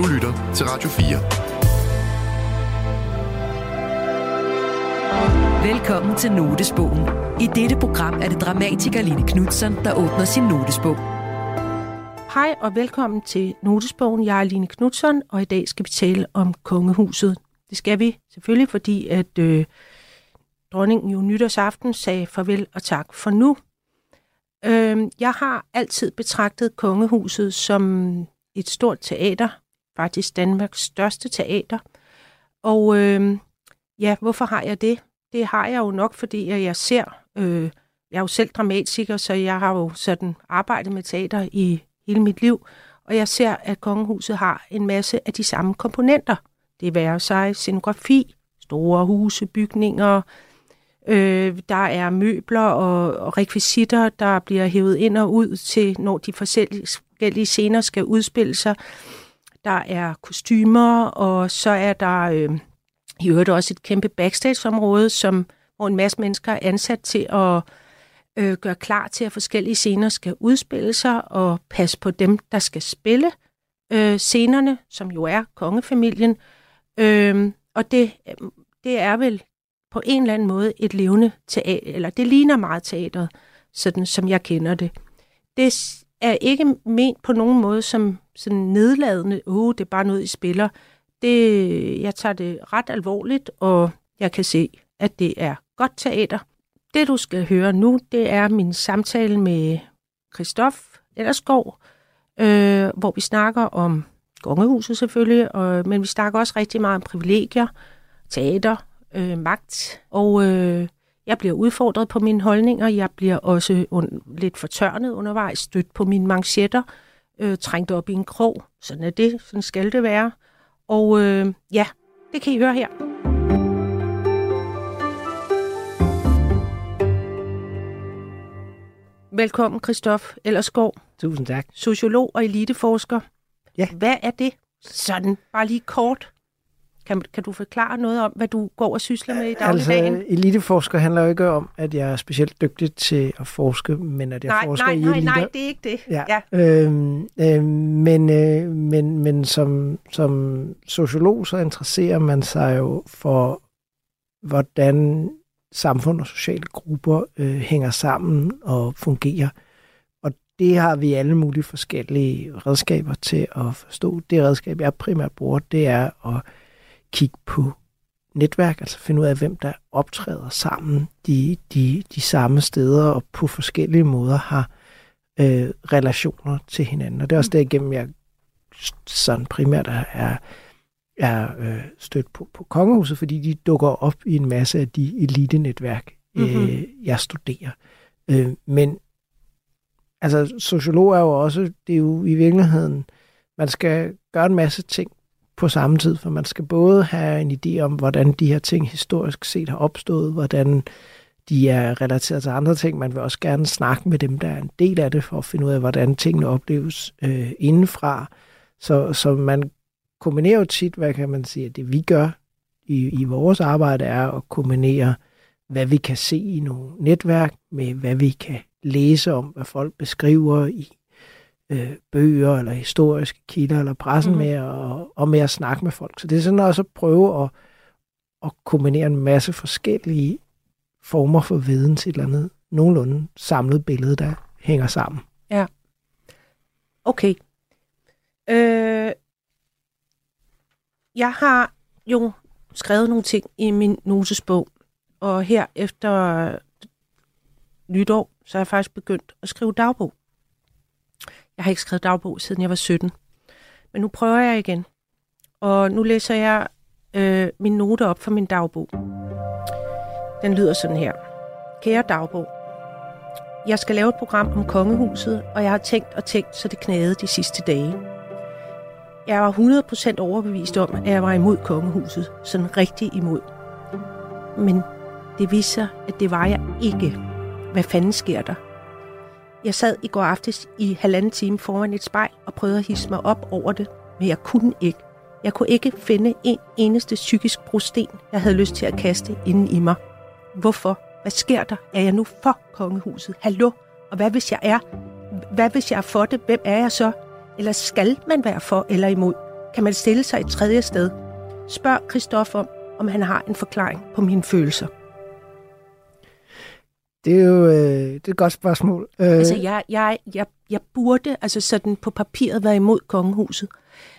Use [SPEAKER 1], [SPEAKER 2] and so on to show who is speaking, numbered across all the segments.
[SPEAKER 1] Du lytter til Radio
[SPEAKER 2] 4. Velkommen til Notesbogen. I dette program er det dramatiker Line Knudsen, der åbner sin notesbog.
[SPEAKER 3] Hej og velkommen til Notesbogen. Jeg er Line Knudsen, og i dag skal vi tale om kongehuset. Det skal vi selvfølgelig, fordi at øh, dronningen jo nytårsaften sagde farvel og tak for nu. Øh, jeg har altid betragtet kongehuset som et stort teater, faktisk Danmarks største teater. Og øh, ja, hvorfor har jeg det? Det har jeg jo nok, fordi jeg ser, øh, jeg er jo selv dramatiker, så jeg har jo sådan arbejdet med teater i hele mit liv, og jeg ser, at kongehuset har en masse af de samme komponenter. Det er sig scenografi, store huse, bygninger, øh, der er møbler og, og rekvisitter, der bliver hævet ind og ud til, når de forskellige scener skal udspille sig. Der er kostymer, og så er der øh, i øvrigt også et kæmpe backstage-område, som, hvor en masse mennesker er ansat til at øh, gøre klar til, at forskellige scener skal udspille sig, og passe på dem, der skal spille øh, scenerne, som jo er kongefamilien. Øh, og det, øhm, det er vel på en eller anden måde et levende teater, eller det ligner meget teateret, sådan som jeg kender det. Det er ikke ment på nogen måde som sådan nedladende, åh, oh, det er bare noget, I spiller. Det, jeg tager det ret alvorligt, og jeg kan se, at det er godt teater. Det, du skal høre nu, det er min samtale med Christoph Ellersgaard, øh, hvor vi snakker om kongehuset selvfølgelig, og, men vi snakker også rigtig meget om privilegier, teater, øh, magt, og øh, jeg bliver udfordret på mine holdninger. Jeg bliver også un- lidt fortørnet undervejs, stødt på mine manchetter, øh, trængt op i en krog. Sådan er det, sådan skal det være. Og øh, ja, det kan I høre her. Velkommen, Christoph Ellerskov.
[SPEAKER 4] Tusind tak.
[SPEAKER 3] Sociolog og eliteforsker.
[SPEAKER 4] Ja.
[SPEAKER 3] Hvad er det? Sådan, bare lige kort. Kan, kan du forklare noget om, hvad du går og sysler med i dagligdagen?
[SPEAKER 4] Altså, eliteforsker handler jo ikke om, at jeg er specielt dygtig til at forske, men at jeg
[SPEAKER 3] nej,
[SPEAKER 4] forsker
[SPEAKER 3] nej,
[SPEAKER 4] i
[SPEAKER 3] nej,
[SPEAKER 4] eliter.
[SPEAKER 3] Nej, det er ikke det.
[SPEAKER 4] Ja. ja. Øhm, øhm, men øh, men, men som, som sociolog, så interesserer man sig jo for, hvordan samfund og sociale grupper øh, hænger sammen og fungerer. Og det har vi alle mulige forskellige redskaber til at forstå. Det redskab, jeg primært bruger, det er at kigge på netværk, altså finde ud af, hvem der optræder sammen de, de, de samme steder og på forskellige måder har øh, relationer til hinanden. Og det er også derigennem, jeg sådan primært er, er øh, stødt på, på kongehuset, fordi de dukker op i en masse af de elitenetværk, mm-hmm. øh, jeg studerer. Øh, men altså, sociolog er jo også, det er jo i virkeligheden, man skal gøre en masse ting på samme tid, for man skal både have en idé om, hvordan de her ting historisk set har opstået, hvordan de er relateret til andre ting. Man vil også gerne snakke med dem, der er en del af det, for at finde ud af, hvordan tingene opleves øh, indenfra. Så, så man kombinerer jo tit, hvad kan man sige, at det vi gør i, i vores arbejde er at kombinere, hvad vi kan se i nogle netværk, med hvad vi kan læse om, hvad folk beskriver i øh, bøger eller historiske kilder eller pressen mm-hmm. med og, og med at snakke med folk. Så det er sådan også at prøve at, at kombinere en masse forskellige former for viden til et eller andet nogenlunde samlet billede, der hænger sammen.
[SPEAKER 3] Ja. Okay. Øh, jeg har jo skrevet nogle ting i min notesbog, og her efter nytår, så er jeg faktisk begyndt at skrive dagbog. Jeg har ikke skrevet dagbog, siden jeg var 17. Men nu prøver jeg igen. Og nu læser jeg øh, min note op for min dagbog. Den lyder sådan her. Kære dagbog. Jeg skal lave et program om kongehuset, og jeg har tænkt og tænkt, så det knagede de sidste dage. Jeg var 100% overbevist om, at jeg var imod kongehuset. Sådan rigtig imod. Men det viser, at det var jeg ikke. Hvad fanden sker der? Jeg sad i går aftes i halvanden time foran et spejl og prøvede at hisse mig op over det, men jeg kunne ikke. Jeg kunne ikke finde en eneste psykisk brosten, jeg havde lyst til at kaste inden i mig. Hvorfor? Hvad sker der? Er jeg nu for kongehuset? Hallo? Og hvad hvis jeg er? Hvad hvis jeg er for det? Hvem er jeg så? Eller skal man være for eller imod? kan man stille sig et tredje sted. Spørg Christoffer om, om han har en forklaring på mine følelser.
[SPEAKER 4] Det er jo øh, det er et godt spørgsmål. Øh,
[SPEAKER 3] Altså, jeg, jeg, jeg, jeg burde altså sådan på papiret være imod kongehuset.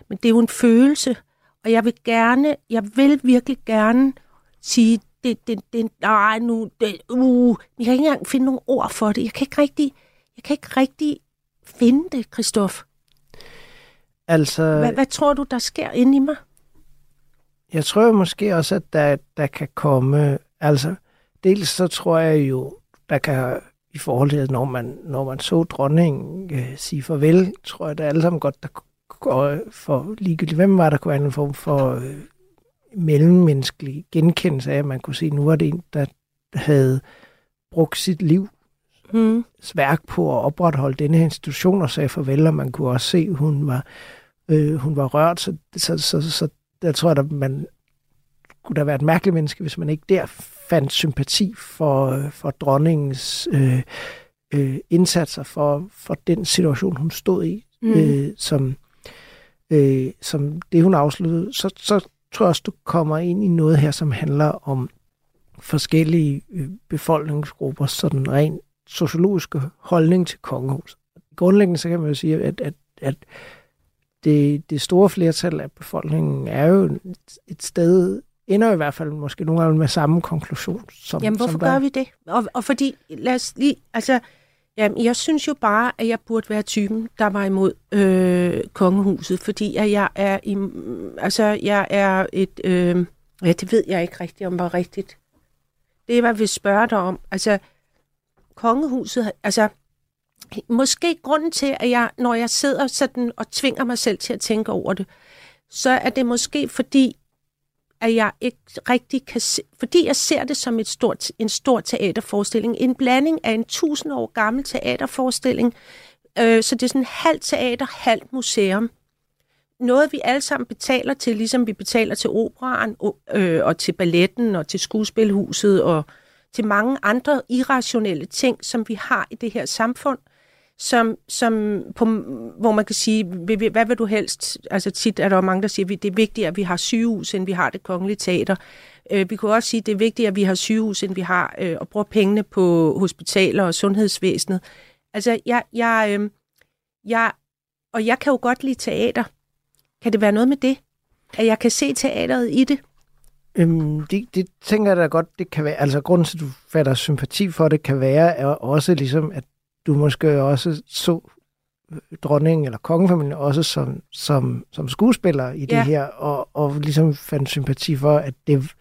[SPEAKER 3] Men det er jo en følelse, og jeg vil gerne, jeg vil virkelig gerne sige, det, det, det, nej, nu, det, uh, jeg kan ikke engang finde nogle ord for det. Jeg kan ikke rigtig, jeg kan ikke rigtig finde det, Christoph.
[SPEAKER 4] altså,
[SPEAKER 3] Hvad, hvad tror du, der sker inde i mig?
[SPEAKER 4] jeg tror måske også, at der, der kan komme... Altså, dels så tror jeg jo, der kan i forhold til, at når man, når man så dronningen øh, sige farvel, tror jeg, det er alle sammen godt, der går for ligegyldigt. Hvem var der kunne være en form for øh, mellemmenneskelig genkendelse af, at man kunne se, at nu var det en, der havde brugt sit liv
[SPEAKER 3] Hmm.
[SPEAKER 4] værk på at opretholde denne her institution og sagde farvel, og man kunne også se, at hun var, øh, hun var rørt, så, så, så, så der tror jeg, at man kunne da være et mærkeligt menneske, hvis man ikke der fandt sympati for, for dronningens øh, øh, indsatser for, for den situation, hun stod i,
[SPEAKER 3] Mm.
[SPEAKER 4] øh, som, øh, som det, hun afsluttede. Så, så tror jeg også, du kommer ind i noget her, som handler om forskellige øh, befolkningsgrupper, sådan rent sociologiske holdning til kongehuset. Grundlæggende så kan man jo sige, at, at, at det, det store flertal af befolkningen er jo et sted, ender i hvert fald måske nogle gange med samme konklusion. Som,
[SPEAKER 3] Jamen, hvorfor
[SPEAKER 4] som
[SPEAKER 3] gør vi det? Og, og fordi, lad os lige, altså, jamen, jeg synes jo bare, at jeg burde være typen, der var imod øh, kongehuset, fordi at jeg er, i, altså, jeg er et, øh, ja, det ved jeg ikke rigtigt, om var rigtigt. Det er, hvad jeg vil spørge dig om. Altså, kongehuset, altså, måske grunden til, at jeg, når jeg sidder sådan og tvinger mig selv til at tænke over det, så er det måske fordi, at jeg ikke rigtig kan se, fordi jeg ser det som et stort, en stor teaterforestilling. En blanding af en tusind år gammel teaterforestilling, øh, så det er sådan halvt teater, halvt museum. Noget, vi alle sammen betaler til, ligesom vi betaler til operaen, øh, og til balletten, og til skuespilhuset, og til mange andre irrationelle ting, som vi har i det her samfund, som, som på, hvor man kan sige, hvad vil du helst? Altså tit er der jo mange, der siger, at det er vigtigt, at vi har sygehus, end vi har det kongelige teater. Øh, vi kunne også sige, at det er vigtigt, at vi har sygehus, end vi har øh, og bruger pengene på hospitaler og sundhedsvæsenet. Altså, jeg, jeg, øhm, jeg, og jeg kan jo godt lide teater. Kan det være noget med det? At jeg kan se teateret i det?
[SPEAKER 4] Øhm, det, det tænker jeg da godt, det kan være. Altså, grunden til, at du fatter sympati for det, kan være er også ligesom, at du måske også så dronningen eller kongefamilien også som, som, som skuespiller i det
[SPEAKER 3] Ja.
[SPEAKER 4] her, og, og ligesom fandt sympati for, at det,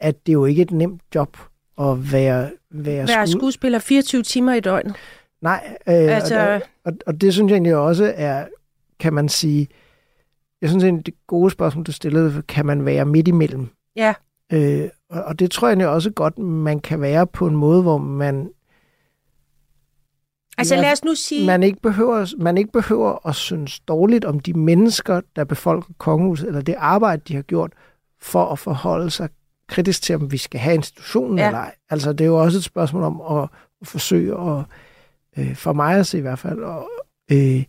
[SPEAKER 4] at det jo ikke er et nemt job at være, være,
[SPEAKER 3] Være
[SPEAKER 4] sku-
[SPEAKER 3] skuespiller 24 timer i døgnet.
[SPEAKER 4] Nej, øh, altså... Og, og, og det synes jeg egentlig også er, kan man sige, jeg synes egentlig, det gode spørgsmål, du stillede, kan man være midt imellem?
[SPEAKER 3] Ja.
[SPEAKER 4] Øh, og, og det tror jeg egentlig også godt, man kan være på en måde, hvor man,
[SPEAKER 3] Altså lad os nu sige...
[SPEAKER 4] man, ikke behøver, man ikke behøver at synes dårligt om de mennesker, der befolker kongehuset, eller det arbejde, de har gjort, for at forholde sig kritisk til, om vi skal have institutionen
[SPEAKER 3] Ja.
[SPEAKER 4] ja. eller ej. Altså, det er jo også et spørgsmål om at, at forsøge at, øh, for mig at se i hvert fald, og, øh,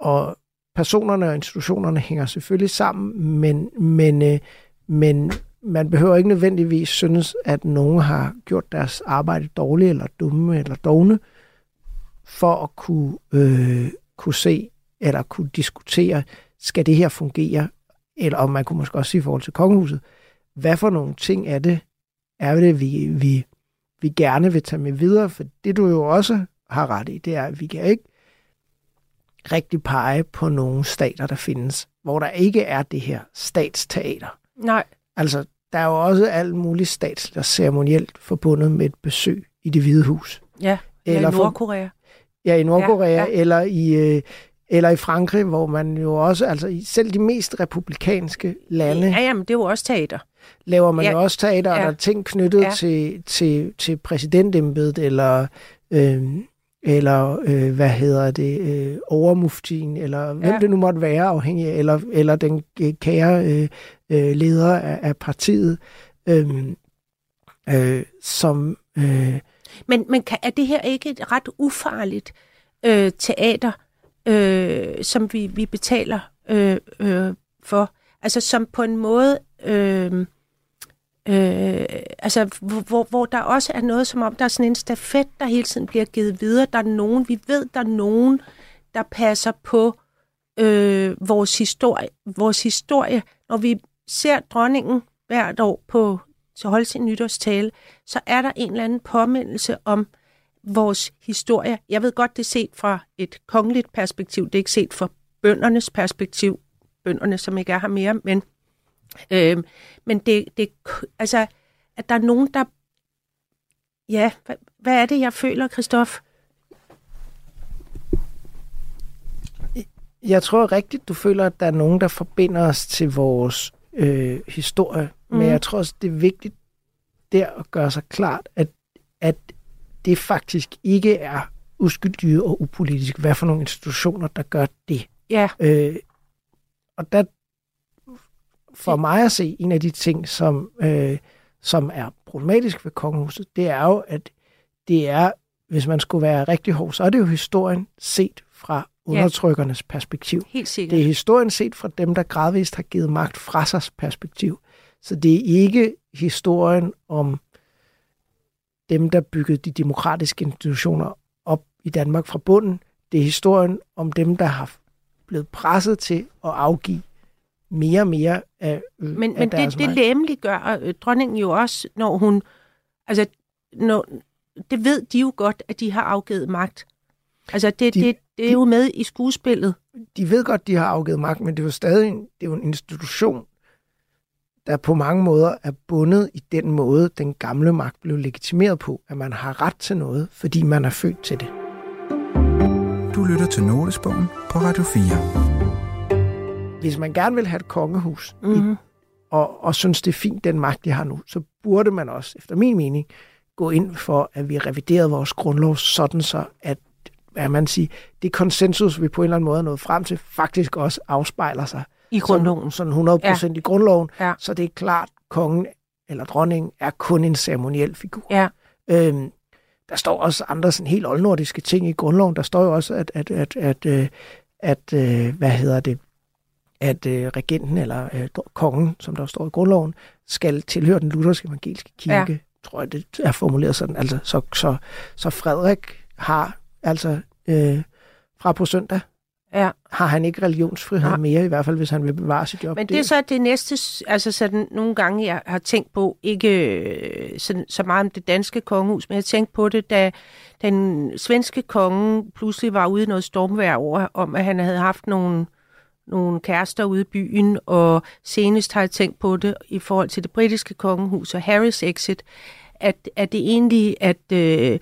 [SPEAKER 4] og personerne og institutionerne hænger selvfølgelig sammen, men, men, øh, men man behøver ikke nødvendigvis synes, at nogen har gjort deres arbejde dårligt, eller dumme, eller dogne, for at kunne, øh, kunne se, eller kunne diskutere, skal det her fungere, eller om man kunne måske også sige i forhold til kongehuset, hvad for nogle ting er det, er det, vi, vi, vi gerne vil tage med videre, for det du jo også har ret i, det er, at vi kan ikke rigtig pege på nogle stater, der findes, hvor der ikke er det her statsteater.
[SPEAKER 3] Nej,
[SPEAKER 4] Altså, der er jo også alt muligt statsligt og ceremonielt forbundet med et besøg i det hvide hus.
[SPEAKER 3] ja. Eller,
[SPEAKER 4] Eller for-
[SPEAKER 3] Nordkorea.
[SPEAKER 4] Ja, i Nordkorea
[SPEAKER 3] Ja,
[SPEAKER 4] ja, eller i øh, eller i Frankrig, hvor man jo også, altså i selv de mest republikanske lande,
[SPEAKER 3] Ja,
[SPEAKER 4] ja.
[SPEAKER 3] jamen, det er jo også teater.
[SPEAKER 4] laver man
[SPEAKER 3] Ja.
[SPEAKER 4] jo også teater, og
[SPEAKER 3] Ja.
[SPEAKER 4] der er ting knyttet
[SPEAKER 3] Ja.
[SPEAKER 4] til, til, til præsidentembedet, eller, øh, eller øh, hvad hedder det, øh, overmuftien, eller hvem
[SPEAKER 3] Ja.
[SPEAKER 4] det nu måtte være afhængig af, eller, eller den øh, kære øh, øh, leder af, af partiet, øh, øh, som... Øh,
[SPEAKER 3] Men, men kan, er det her ikke et ret ufarligt øh, teater? øh, som vi, vi betaler øh, øh, for. Altså som på en måde... Øh, Øh, altså, hvor, hvor der også er noget som om, der er sådan en stafet, der hele tiden bliver givet videre. Der er nogen, vi ved, der er nogen, der passer på øh, vores, historie, vores historie. Når vi ser dronningen hvert år på til holde sin nytårstale, så er der en eller anden påmindelse om vores historie. Jeg ved godt, det er set fra et kongeligt perspektiv, det er ikke set fra bøndernes perspektiv, bønderne, som ikke er her mere, men, øh, men det, det, altså, at der er nogen, der... Ja, hvad, hvad er det, jeg føler, Christoph?
[SPEAKER 4] Jeg tror rigtigt, du føler, at der er nogen, der forbinder os til vores øh, historie. Mm. Men jeg tror også, det er vigtigt der at gøre sig klart, at, at det faktisk ikke er uskyldige og upolitisk. Hvad for nogle institutioner, der gør det.
[SPEAKER 3] Ja.
[SPEAKER 4] Øh, og der, for mig at se, en af de ting, som, øh, som er problematisk ved kongehuset, det er jo, at det er, hvis man skulle være rigtig hård, så er det jo historien set fra undertrykkernes ja. perspektiv.
[SPEAKER 3] Helt sikkert.
[SPEAKER 4] Det er historien set fra dem, der gradvist har givet magt fra sig perspektiv. Så det er ikke historien om dem, der byggede de demokratiske institutioner op i Danmark fra bunden. Det er historien om dem, der har blevet presset til at afgive mere og mere af,
[SPEAKER 3] øh, men, af men det, det læmeligt gør øh, dronningen jo også, når hun... Altså, når, det ved de jo godt, at de har afgivet magt. Altså, det, de, det, det er jo med i skuespillet.
[SPEAKER 4] De ved godt, de har afgivet magt, men det er jo stadig en, det er jo en institution, der på mange måder er bundet i den måde, den gamle magt blev legitimeret på, at man har ret til noget, fordi man er født til det.
[SPEAKER 1] Du lytter til Notesbogen på Radio 4.
[SPEAKER 4] Hvis man gerne vil have et kongehus, mm-hmm. og, og synes, det er fint, den magt, de har nu, så burde man også, efter min mening, gå ind for, at vi reviderede vores grundlov sådan så, at hvad man siger, det konsensus, vi på en eller anden måde er nået frem til, faktisk også afspejler sig
[SPEAKER 3] i grundloven.
[SPEAKER 4] Sådan, sådan 100% ja. i grundloven. Ja. Så det er klart, kongen eller dronningen er kun en ceremoniel figur.
[SPEAKER 3] Ja.
[SPEAKER 4] Øhm, der står også andre sådan helt oldnordiske ting i grundloven. Der står jo også, at, at, at, at, at, at øh, hvad hedder det, at øh, regenten eller øh, kongen, som der står i grundloven, skal tilhøre den lutherske evangeliske kirke. Ja. Tror jeg, det er formuleret sådan. Altså, så, så, så Frederik har altså øh, fra på søndag
[SPEAKER 3] ja.
[SPEAKER 4] har han ikke religionsfrihed ja. mere, i hvert fald hvis han vil bevare sit job.
[SPEAKER 3] Men det er så det næste, altså sådan nogle gange, jeg har tænkt på, ikke øh, så, så meget om det danske kongehus, men jeg tænkt på det, da den svenske konge pludselig var ude i noget stormvær over, om at han havde haft nogle, nogle kærester ude i byen, og senest har jeg tænkt på det i forhold til det britiske kongehus og Harrys exit, at, at det egentlig, at, øh,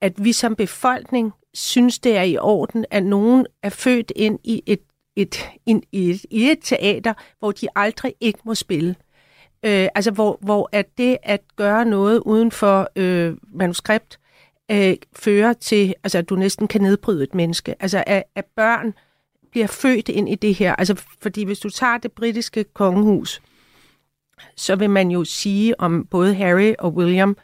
[SPEAKER 3] at, vi som befolkning synes, det er i orden, at nogen er født ind i et, et, in, i et, i et teater, hvor de aldrig ikke må spille. Øh, altså, hvor, hvor at det at gøre noget uden for øh, manuskript øh, fører til, altså, at du næsten kan nedbryde et menneske. Altså, at, at børn bliver født ind i det her. Altså, fordi hvis du tager det britiske kongehus, så vil man jo sige om både Harry og William,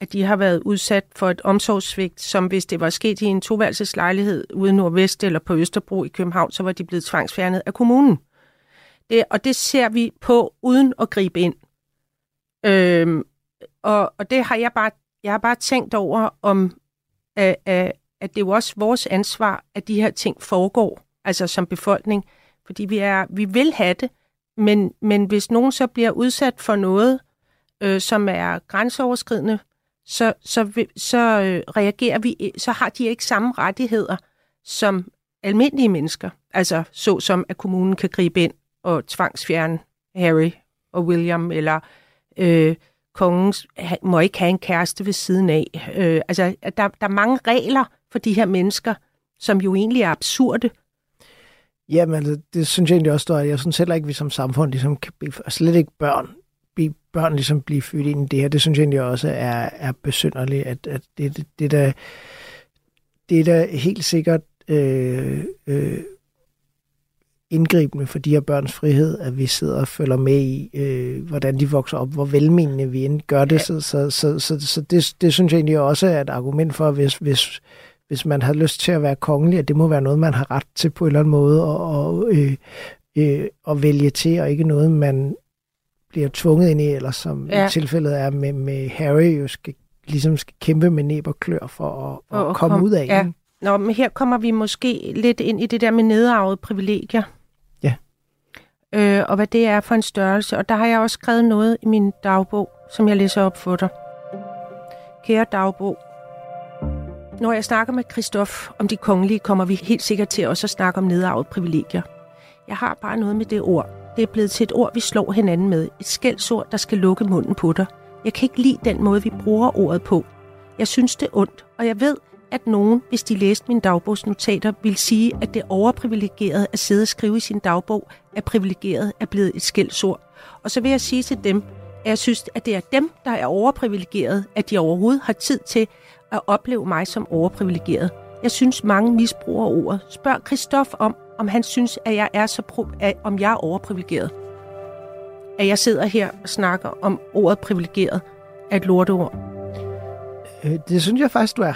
[SPEAKER 3] at de har været udsat for et omsorgssvigt, som hvis det var sket i en toværelseslejlighed ude nordvest eller på Østerbro i København, så var de blevet tvangsfjernet af kommunen. Det, og det ser vi på uden at gribe ind. Øhm, og, og det har jeg bare, jeg har bare tænkt over, om at, at, at det er jo også vores ansvar, at de her ting foregår, altså som befolkning. Fordi vi, er, vi vil have det, men, men hvis nogen så bliver udsat for noget, øh, som er grænseoverskridende, så, så, så øh, reagerer vi, øh, så har de ikke samme rettigheder som almindelige mennesker. Altså så som, at kommunen kan gribe ind og tvangsfjerne Harry og William, eller øh, kongen må ikke have en kæreste ved siden af. Øh, altså, der, der er mange regler for de her mennesker, som jo egentlig er absurde.
[SPEAKER 4] Jamen, det synes jeg egentlig også, at jeg synes heller ikke, at vi som samfund ligesom kan blive, altså slet ikke børn børn ligesom blive født ind i det her, det synes jeg egentlig også er, er besynderligt, at, at det, det, det, der, det er da helt sikkert øh, øh, indgribende for de her børns frihed, at vi sidder og følger med i, øh, hvordan de vokser op, hvor velmenende vi end gør det. Så, så, så, så, så det, det synes jeg egentlig også er et argument for, hvis, hvis, hvis man har lyst til at være kongelig, at det må være noget, man har ret til på en eller anden måde, og, og, øh, øh, at vælge til, og ikke noget, man bliver tvunget ind i, eller som ja. tilfældet er med, med Harry, jo skal, ligesom skal kæmpe med næb og klør for at, at, at komme kom, ud af. Ja.
[SPEAKER 3] Nå, men her kommer vi måske lidt ind i det der med nedarvede privilegier.
[SPEAKER 4] Ja.
[SPEAKER 3] Øh, og hvad det er for en størrelse. Og der har jeg også skrevet noget i min dagbog, som jeg læser op for dig. Kære dagbog, når jeg snakker med Christoph om de kongelige, kommer vi helt sikkert til også at snakke om nedarvede privilegier. Jeg har bare noget med det ord. Det er blevet til et ord, vi slår hinanden med. Et skældsord, der skal lukke munden på dig. Jeg kan ikke lide den måde, vi bruger ordet på. Jeg synes, det er ondt, og jeg ved, at nogen, hvis de læste mine dagbogsnotater, vil sige, at det overprivilegeret at sidde og skrive i sin dagbog, at privilegeret er blevet et skældsord. Og så vil jeg sige til dem, at jeg synes, at det er dem, der er overprivilegeret, at de overhovedet har tid til at opleve mig som overprivilegeret. Jeg synes, mange misbruger ordet. Spørg Christoph om, om han synes, at jeg er så pro- at, om jeg er overprivilegeret. At jeg sidder her og snakker om ordet privilegeret er et lorteord.
[SPEAKER 4] Øh, det synes jeg faktisk, du er.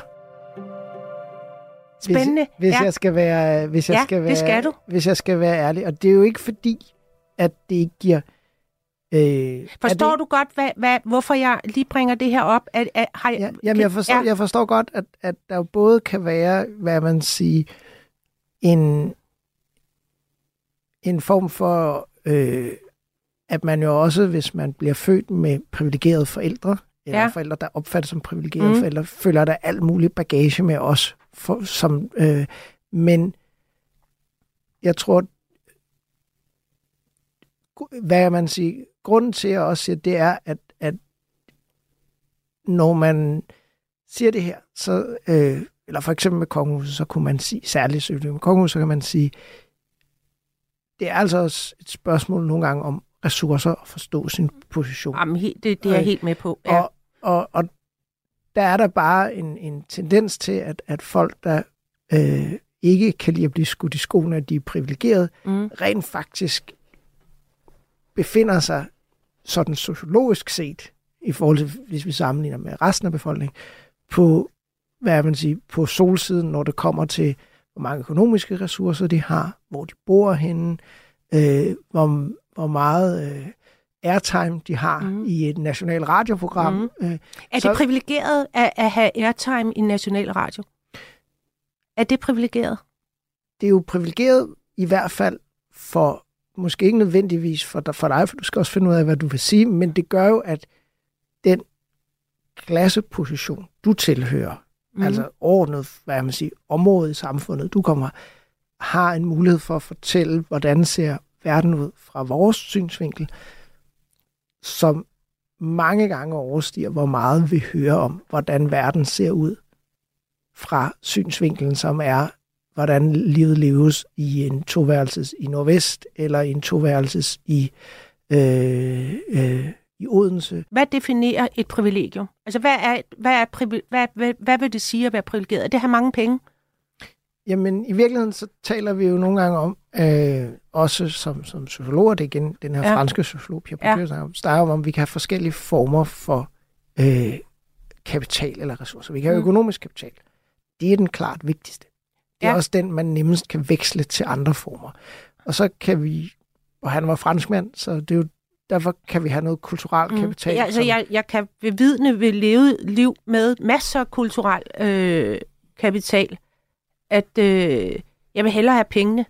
[SPEAKER 3] Spændende.
[SPEAKER 4] Hvis, hvis ja. jeg skal være, hvis jeg
[SPEAKER 3] ja,
[SPEAKER 4] skal være,
[SPEAKER 3] det skal du.
[SPEAKER 4] Hvis jeg skal være ærlig, og det er jo ikke fordi, at det ikke giver
[SPEAKER 3] Øh, forstår det... du godt, hvad, hvad, hvorfor jeg lige bringer det her op? At, at, har
[SPEAKER 4] jeg, ja, jamen, jeg forstår, ja. jeg forstår godt, at, at der jo både kan være, hvad man siger, en, en form for, øh, at man jo også, hvis man bliver født med privilegerede forældre, eller ja. forældre, der opfattes som privilegerede mm. forældre, føler der alt muligt bagage med os. For, som, øh, men jeg tror, hvad man siger, grunden til, at jeg også siger, det er, at, at når man siger det her, så, øh, eller for eksempel med kongehuset, så kunne man sige, særligt med kongehuset, så kan man sige, det er altså også et spørgsmål nogle gange om ressourcer og forstå sin position.
[SPEAKER 3] Jamen, det, det er jeg helt med på.
[SPEAKER 4] Ja. Og, og, og der er der bare en, en tendens til, at, at folk, der øh, ikke kan lide at blive skudt i skoene, at de er privilegerede, mm. rent faktisk befinder sig sådan sociologisk set, i forhold til, hvis vi sammenligner med resten af befolkningen, på, hvad man sige, på solsiden, når det kommer til, hvor mange økonomiske ressourcer de har, hvor de bor henne, øh, hvor, hvor meget øh, airtime de har mm. i et national radioprogram. Mm.
[SPEAKER 3] Øh, er så, det privilegeret at, at have airtime i national radio? Er det privilegeret?
[SPEAKER 4] Det er jo privilegeret i hvert fald for måske ikke nødvendigvis for dig, for dig, for du skal også finde ud af, hvad du vil sige, men det gør jo, at den klasseposition, du tilhører, mm. altså ordnet, hvad man siger, området i samfundet, du kommer, har en mulighed for at fortælle, hvordan ser verden ud fra vores synsvinkel, som mange gange overstiger, hvor meget vi hører om, hvordan verden ser ud fra synsvinkelen, som er hvordan livet leves i en toværelses i Nordvest, eller en toværelses i, øh, øh, i Odense.
[SPEAKER 3] Hvad definerer et privilegium? Altså, hvad, er, hvad, er hvad, hvad, hvad vil det sige at være privilegeret? Er det at have mange penge?
[SPEAKER 4] Jamen, i virkeligheden så taler vi jo nogle gange om, øh, også som, som sociologer, det er igen den her ja. franske sociolog, Pierre Bourdieu, ja. snakker om, om, vi kan have forskellige former for øh, kapital eller ressourcer. Vi kan have mm. økonomisk kapital. Det er den klart vigtigste. Det er ja. også den, man nemmest kan veksle til andre former. Og så kan vi, og han var franskmand, så det er jo derfor kan vi have noget kulturel mm. kapital.
[SPEAKER 3] Ja, altså, som... jeg, jeg kan bevidne ved leve liv med masser af kulturel øh, kapital, at øh, jeg vil hellere have pengene.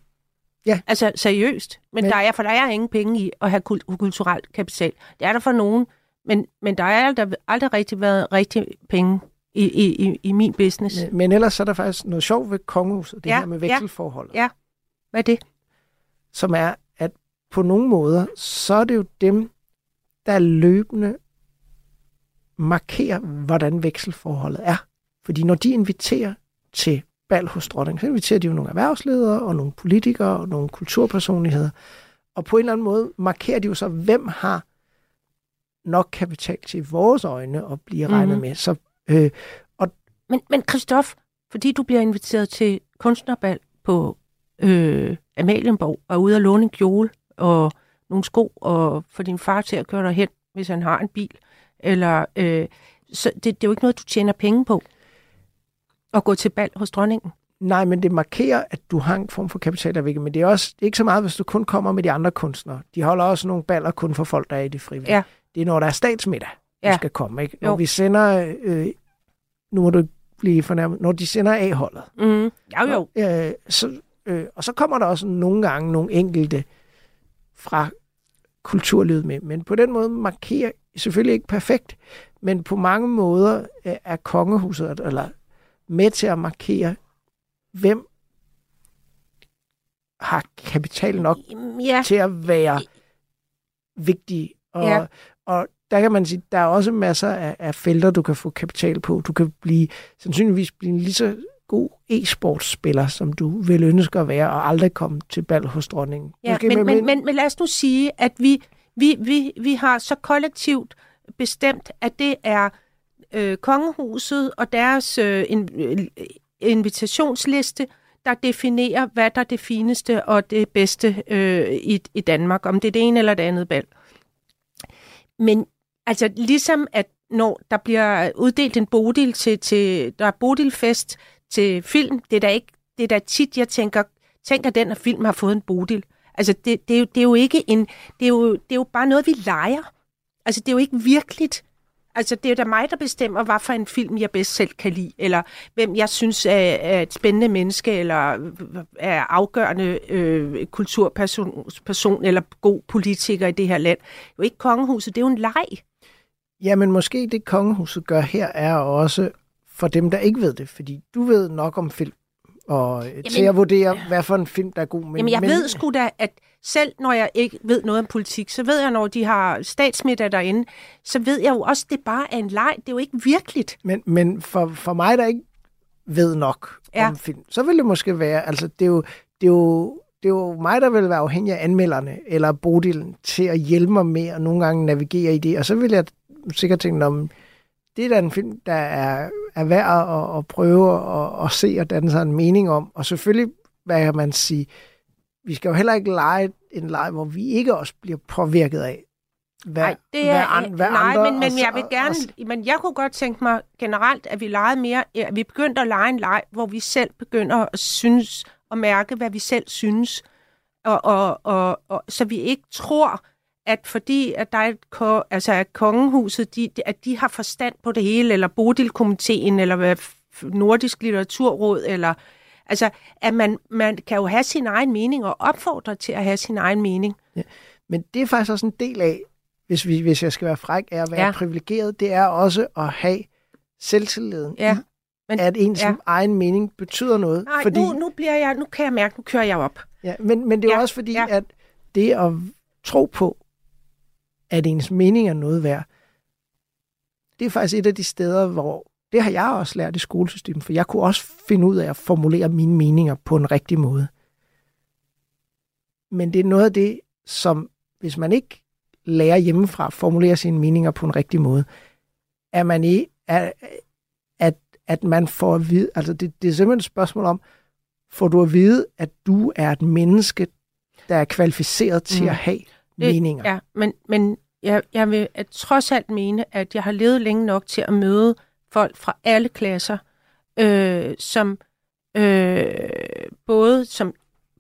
[SPEAKER 3] Ja. Altså seriøst. Men, men der er, for der er ingen penge i at have kulturel kapital. Det er der for nogen, men, men der er aldrig, aldrig rigtig været rigtig penge i, i, i min business.
[SPEAKER 4] Men, men ellers er der faktisk noget sjovt ved kongehuset, det ja, her med vekselforholdet.
[SPEAKER 3] Ja. ja, hvad er det?
[SPEAKER 4] Som er, på nogle måder, så er det jo dem, der løbende markerer, hvordan vekselforholdet er. Fordi når de inviterer til bal hos dronningen, så inviterer de jo nogle erhvervsledere og nogle politikere og nogle kulturpersonligheder. Og på en eller anden måde markerer de jo så, hvem har nok kapital til vores øjne at blive regnet mm-hmm. med. Så Øh,
[SPEAKER 3] og men, men Christoph, fordi du bliver inviteret til kunstnerbal på øh, Amalienborg og er ude at låne en kjole og nogle sko og få din far til at køre dig hen, hvis han har en bil, eller øh, så det, det er jo ikke noget, du tjener penge på. at gå til bal hos dronningen.
[SPEAKER 4] Nej, men det markerer, at du har en form for kapitalafvikling. Men det er også det er ikke så meget, hvis du kun kommer med de andre kunstnere. De holder også nogle baller kun for folk, der er i det frivillige.
[SPEAKER 3] Ja.
[SPEAKER 4] Det er, når der er statsmiddag,
[SPEAKER 3] Ja.
[SPEAKER 4] du skal komme. Ikke? Når
[SPEAKER 3] Jo.
[SPEAKER 4] vi sender... Øh, nu må du blive fornærmet. Når de sender A-holdet.
[SPEAKER 3] Mm. Jo, jo.
[SPEAKER 4] Øh, så, øh, og så kommer der også nogle gange nogle enkelte fra kulturlivet med. Men på den måde markerer selvfølgelig ikke perfekt, men på mange måder øh, er kongehuset eller med til at markere, hvem har kapital nok
[SPEAKER 3] Ja,
[SPEAKER 4] til at være vigtige. Og,
[SPEAKER 3] Ja.
[SPEAKER 4] og der kan man sige, der er også masser af, af felter, du kan få kapital på. Du kan blive sandsynligvis blive en lige så god e-sportsspiller, som du vil ønske at være, og aldrig komme til bal hos dronningen.
[SPEAKER 3] ja
[SPEAKER 4] Måske
[SPEAKER 3] men,
[SPEAKER 4] med-
[SPEAKER 3] men, men, men lad os nu sige, at vi, vi, vi, vi har så kollektivt bestemt, at det er øh, kongehuset og deres øh, in, øh, invitationsliste, der definerer, hvad der er det fineste og det bedste øh, i, i Danmark, om det er det ene eller det andet bal. Men altså ligesom at når der bliver uddelt en bodil til, til der er bodilfest til film, det er da ikke det er da tit jeg tænker, tænk at den her film har fået en bodil. Altså det, det, er jo, det er jo ikke en det er jo, det er jo bare noget vi leger. Altså det er jo ikke virkeligt. Altså det er jo da mig der bestemmer hvad for en film jeg bedst selv kan lide eller hvem jeg synes er, er et spændende menneske eller er afgørende øh, kulturperson person, eller god politiker i det her land. Det er jo ikke kongehuset, det er jo en leg.
[SPEAKER 4] Jamen måske det kongehuset gør her, er også for dem, der ikke ved det, fordi du ved nok om film, og Jamen, til at vurdere, hvad for en film, der er god. Men,
[SPEAKER 3] Jamen, jeg
[SPEAKER 4] men,
[SPEAKER 3] ved sgu da, at selv når jeg ikke ved noget om politik, så ved jeg, når de har statsmiddag derinde, så ved jeg jo også, at det bare er en leg. Det er jo ikke virkeligt.
[SPEAKER 4] Men, men for, for mig, der ikke ved nok
[SPEAKER 3] Ja.
[SPEAKER 4] ja. om film, så vil det måske være, altså det er jo, det er jo, det er jo mig, der vil være afhængig af anmelderne eller Bodil til at hjælpe mig med at nogle gange navigere i det. Og så vil jeg sikkert tænke, om det er da en film, der er, er værd at, at prøve at, at se og danne sig en mening om. Og selvfølgelig, hvad kan man sige, vi skal jo heller ikke lege en leg, hvor vi ikke også bliver påvirket af, hvad,
[SPEAKER 3] Nej, det er,
[SPEAKER 4] hvad, an, hvad
[SPEAKER 3] nej
[SPEAKER 4] andre
[SPEAKER 3] men, men jeg vil gerne,
[SPEAKER 4] også-
[SPEAKER 3] men jeg kunne godt tænke mig generelt, at vi legede mere, at vi begyndte at lege en leg, hvor vi selv begynder at synes og mærke, hvad vi selv synes, og, og, og, og så vi ikke tror, at fordi at der er et altså at kongehuset, de, at de har forstand på det hele, eller Bodil-komiteen, eller Nordisk Litteraturråd, eller altså, at man, man kan jo have sin egen mening og opfordre til at have sin egen mening.
[SPEAKER 4] Men det er faktisk også en del af, hvis, vi, hvis jeg skal være fræk, er at være
[SPEAKER 3] Ja.
[SPEAKER 4] ja. privilegeret, det er også at have selvtilliden
[SPEAKER 3] Ja.
[SPEAKER 4] i,
[SPEAKER 3] Men-
[SPEAKER 4] at ens
[SPEAKER 3] ja.
[SPEAKER 4] ja. egen mening betyder noget.
[SPEAKER 3] Nej,
[SPEAKER 4] fordi,
[SPEAKER 3] nu, nu, bliver jeg, nu kan jeg mærke, nu kører jeg op.
[SPEAKER 4] ja, men, men det er
[SPEAKER 3] Ja,
[SPEAKER 4] også fordi,
[SPEAKER 3] ja.
[SPEAKER 4] ja. at det at tro på, at ens mening er noget værd, det er faktisk et af de steder, hvor det har jeg også lært i skolesystemet, for jeg kunne også finde ud af at formulere mine meninger på en rigtig måde. Men det er noget af det, som hvis man ikke lærer hjemmefra at formulere sine meninger på en rigtig måde, er man i, er, at, at man får at vide, altså det, det er simpelthen et spørgsmål om, får du at vide, at du er et menneske, der er kvalificeret til
[SPEAKER 3] Mm.
[SPEAKER 4] at have
[SPEAKER 3] Det-
[SPEAKER 4] meninger.
[SPEAKER 3] Ja, men, men jeg, jeg vil at trods alt mene, at jeg har levet længe nok til at møde folk fra alle klasser, øh, som øh, både som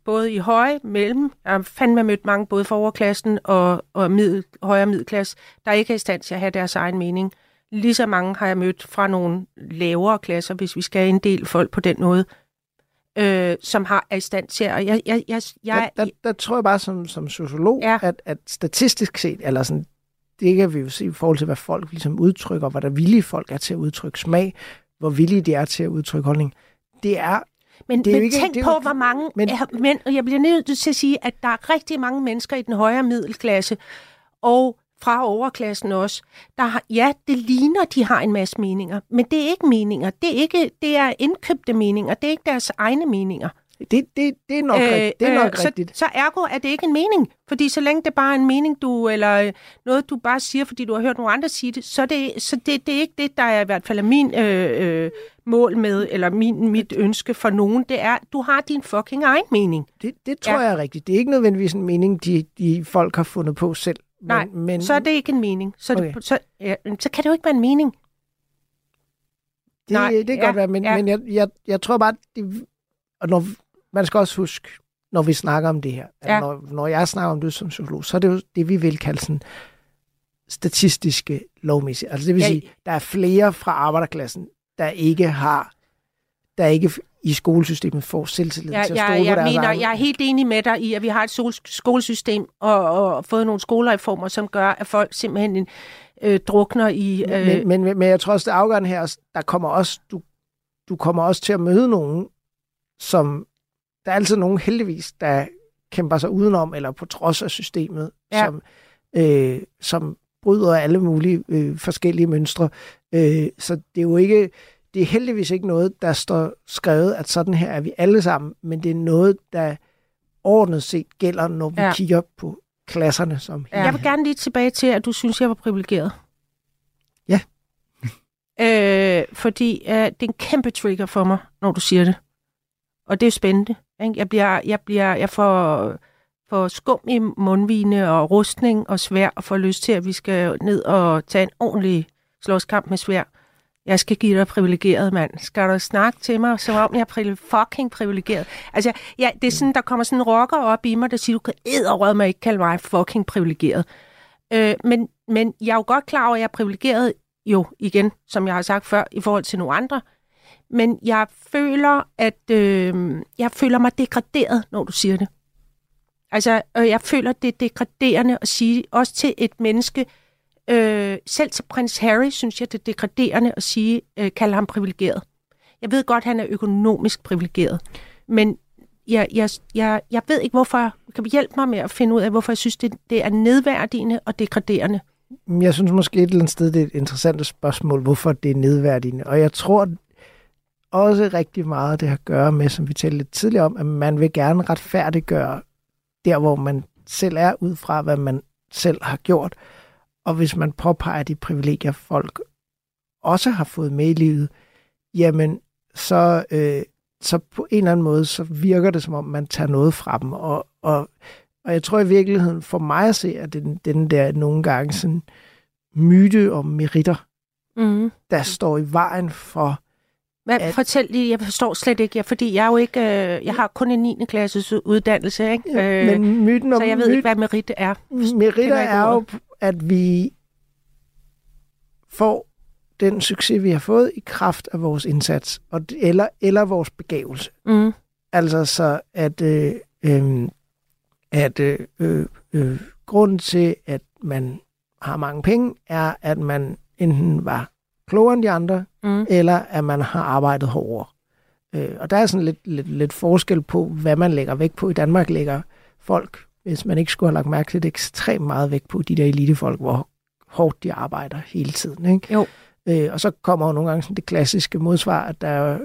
[SPEAKER 3] både i høje, mellem, jeg har fandme mødt mange både fra overklassen og, og middel, højere middelklasse, der ikke er i stand til at have deres egen mening. Lige så mange har jeg mødt fra nogle lavere klasser, hvis vi skal inddele folk på den måde, øh, som har er i stand til at... Jeg, jeg, jeg, jeg,
[SPEAKER 4] der, der, der tror jeg bare som, som sociolog,
[SPEAKER 3] Ja.
[SPEAKER 4] ja. at, at statistisk set, eller sådan, det kan vi jo se i forhold til, hvad folk ligesom udtrykker, hvor der villige folk er til at udtrykke smag, hvor villige de er til at udtrykke holdning. Det er,
[SPEAKER 3] Men,
[SPEAKER 4] Det er
[SPEAKER 3] men
[SPEAKER 4] ikke-
[SPEAKER 3] tænk
[SPEAKER 4] det er
[SPEAKER 3] på,
[SPEAKER 4] jo-
[SPEAKER 3] hvor mange
[SPEAKER 4] men-
[SPEAKER 3] men, men og jeg bliver nødt til at sige, at der er rigtig mange mennesker i den højere middelklasse, og fra overklassen også, der har, ja, det ligner, de har en masse meninger, men det er ikke meninger. Det er, ikke, det er indkøbte meninger. Det er ikke deres egne meninger.
[SPEAKER 4] det, det, det er nok, øh, rigtigt. Det er nok
[SPEAKER 3] så,
[SPEAKER 4] rigtigt.
[SPEAKER 3] Så ergo er det ikke en mening. Fordi så længe det bare er en mening, du, eller øh, noget, du bare siger, fordi du har hørt nogle andre sige det, så, det, så det, det er ikke det, der er i hvert fald er min øh, øh, mål med, eller min, mit ønske for nogen. Det er, du har din fucking egen mening.
[SPEAKER 4] Det, det tror
[SPEAKER 3] ja.
[SPEAKER 4] jeg er rigtigt. Det er ikke nødvendigvis en mening, de, de folk har fundet på selv. Men,
[SPEAKER 3] Nej,
[SPEAKER 4] men,
[SPEAKER 3] Så er det ikke en mening. Så, okay. Det, så, ja, så kan det jo ikke være en mening.
[SPEAKER 4] Det,
[SPEAKER 3] Nej,
[SPEAKER 4] det kan
[SPEAKER 3] ja,
[SPEAKER 4] godt være, men,
[SPEAKER 3] ja.
[SPEAKER 4] men jeg, jeg, jeg tror bare, det, og når, man skal også huske, når vi snakker om det her,
[SPEAKER 3] Ja.
[SPEAKER 4] når, når jeg snakker om det som psykolog, så er det jo det, vi vil kalde sådan statistiske lovmæssige. Altså det vil
[SPEAKER 3] ja.
[SPEAKER 4] sige, der er flere fra arbejderklassen, der ikke har, der ikke i skolesystemet får selvtillid
[SPEAKER 3] Jeg,
[SPEAKER 4] til at stole på
[SPEAKER 3] jeg,
[SPEAKER 4] deres
[SPEAKER 3] mener, jeg er helt enig med dig i, at vi har et sol- skolesystem og, og fået nogle skolereformer, som gør, at folk simpelthen øh, drukner i... Øh,
[SPEAKER 4] Men, men, men, men jeg tror også, det afgørende her, er, der kommer også, du, du kommer også til at møde nogen, som, der er altid nogen heldigvis, der kæmper sig udenom, eller på trods af systemet,
[SPEAKER 3] Ja.
[SPEAKER 4] ja. som, øh, som bryder alle mulige øh, forskellige mønstre. Øh, så det er jo ikke, det er heldigvis ikke noget, der står skrevet, at sådan her er vi alle sammen, men det er noget, der ordnet set gælder, når vi
[SPEAKER 3] Ja.
[SPEAKER 4] ja. kigger på klasserne som
[SPEAKER 3] Ja. Jeg vil gerne lige tilbage til, at du synes, jeg var privilegeret.
[SPEAKER 4] Ja.
[SPEAKER 3] øh, fordi øh, det er en kæmpe trigger for mig, når du siger det. Og det er spændende. Ikke? Jeg, bliver, jeg, bliver, jeg får, får skum i mundvine og rustning og svær, og får lyst til, at vi skal ned og tage en ordentlig slåskamp med svær. Jeg skal give dig privilegeret, mand. Skal du snakke til mig, som om jeg er fucking privilegeret? Altså, ja, det er sådan, der kommer sådan en rocker op i mig, der siger, du kan æderrød mig ikke kalde mig fucking privilegeret. Øh, men, men jeg er jo godt klar over, at jeg er privilegeret, jo igen, som jeg har sagt før, i forhold til nogle andre. Men jeg føler, at øh, jeg føler mig degraderet, når du siger det. Altså, øh, jeg føler, det er degraderende at sige, også til et menneske, øh, selv til prins Harry, synes jeg, det er degraderende at sige, øh, kalde ham privilegeret. Jeg ved godt, han er økonomisk privilegeret, men jeg, jeg, jeg, jeg ved ikke, hvorfor. Kan du hjælpe mig med at finde ud af, hvorfor jeg synes, det, det er nedværdigende og degraderende?
[SPEAKER 4] Mm, jeg synes måske et eller andet sted, det er et interessant spørgsmål, hvorfor det er nedværdigende. Og jeg tror også rigtig meget, det har at gøre med, som vi talte lidt tidligere om, at man vil gerne retfærdiggøre der, hvor man selv er, ud fra hvad man selv har gjort. Og hvis man påpeger de privilegier, folk også har fået med i livet, jamen så, øh, så på en eller anden måde, så virker det som om, man tager noget fra dem. Og, og, og jeg tror i virkeligheden, for mig at se, at den, den der nogle gange sådan myte om meritter,
[SPEAKER 3] Mm.
[SPEAKER 4] der står i vejen for...
[SPEAKER 3] Hvad,
[SPEAKER 4] At-
[SPEAKER 3] fortæl lige, jeg forstår slet ikke, ja, fordi jeg er jo ikke, øh, jeg har kun en 9. klasses uddannelse, ikke?
[SPEAKER 4] Øh, men myten om
[SPEAKER 3] så jeg ved
[SPEAKER 4] myt,
[SPEAKER 3] ikke, hvad merit er.
[SPEAKER 4] meritter
[SPEAKER 3] ikke
[SPEAKER 4] er jo. At vi får den succes, vi har fået i kraft af vores indsats, og, eller, eller vores begævelse.
[SPEAKER 3] Mm.
[SPEAKER 4] Altså så, at, øh, øh, at øh, øh, øh, grunden til, at man har mange penge, er, at man enten var klogere end de andre,
[SPEAKER 3] Mm.
[SPEAKER 4] eller at man har arbejdet hårdere. Øh, og der er sådan lidt, lidt, lidt forskel på, hvad man lægger vægt på. I Danmark lægger folk, hvis man ikke skulle have lagt mærke til det, ekstremt meget vægt på de der elitefolk, hvor hårdt de arbejder hele tiden. Ikke?
[SPEAKER 3] Jo.
[SPEAKER 4] Øh, og så kommer jo nogle gange sådan det klassiske modsvar, at der er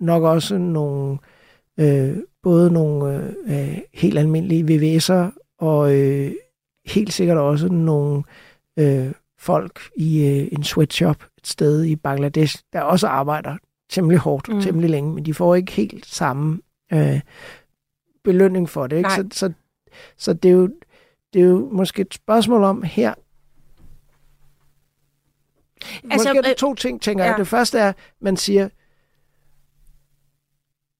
[SPEAKER 4] nok også nogle, øh, både nogle øh, helt almindelige VVS'er, og øh, helt sikkert også nogle øh, folk i øh, en sweatshop et sted i Bangladesh, der også arbejder temmelig hårdt,
[SPEAKER 3] Mm.
[SPEAKER 4] mm. temmelig længe, men de får ikke helt samme øh, belønning for det. Ikke?
[SPEAKER 3] Nej.
[SPEAKER 4] Så, så, så det, er jo, det er jo måske et spørgsmål om her,
[SPEAKER 3] Altså,
[SPEAKER 4] Måske er det
[SPEAKER 3] øh,
[SPEAKER 4] to ting, tænker
[SPEAKER 3] ja.
[SPEAKER 4] jeg. Det første er, man siger,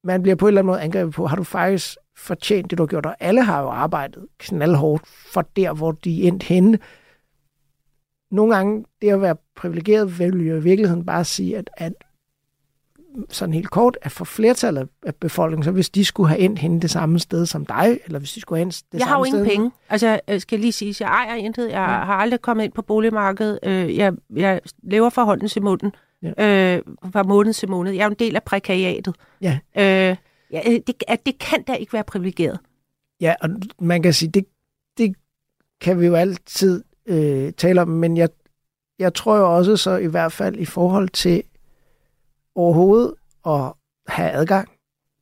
[SPEAKER 4] man bliver på en eller anden måde angrebet på, har du faktisk fortjent det, du har gjort? Og alle har jo arbejdet knaldhårdt for der, hvor de er endt henne. Nogle gange, det at være privilegeret, vil jo i virkeligheden bare sige, at, at sådan helt kort, at for flertallet af befolkningen, så hvis de skulle have endt henne det samme sted som dig, eller hvis de skulle have endt det
[SPEAKER 3] Jeg har jo
[SPEAKER 4] samme
[SPEAKER 3] ingen
[SPEAKER 4] sted,
[SPEAKER 3] penge. Altså, jeg skal lige sige, jeg ejer intet. Jeg har aldrig kommet ind på boligmarkedet. Øh, Jeg, jeg lever fra hånden til munden. Øh, fra måned til måned. Jeg er jo en del af prekariatet.
[SPEAKER 4] Ja.
[SPEAKER 3] Øh, ja, det, at det kan da ikke være privilegeret.
[SPEAKER 4] Ja, og man kan sige, det, det kan vi jo altid øh, tale om, men jeg, jeg tror jo også så i hvert fald i forhold til overhovedet at have adgang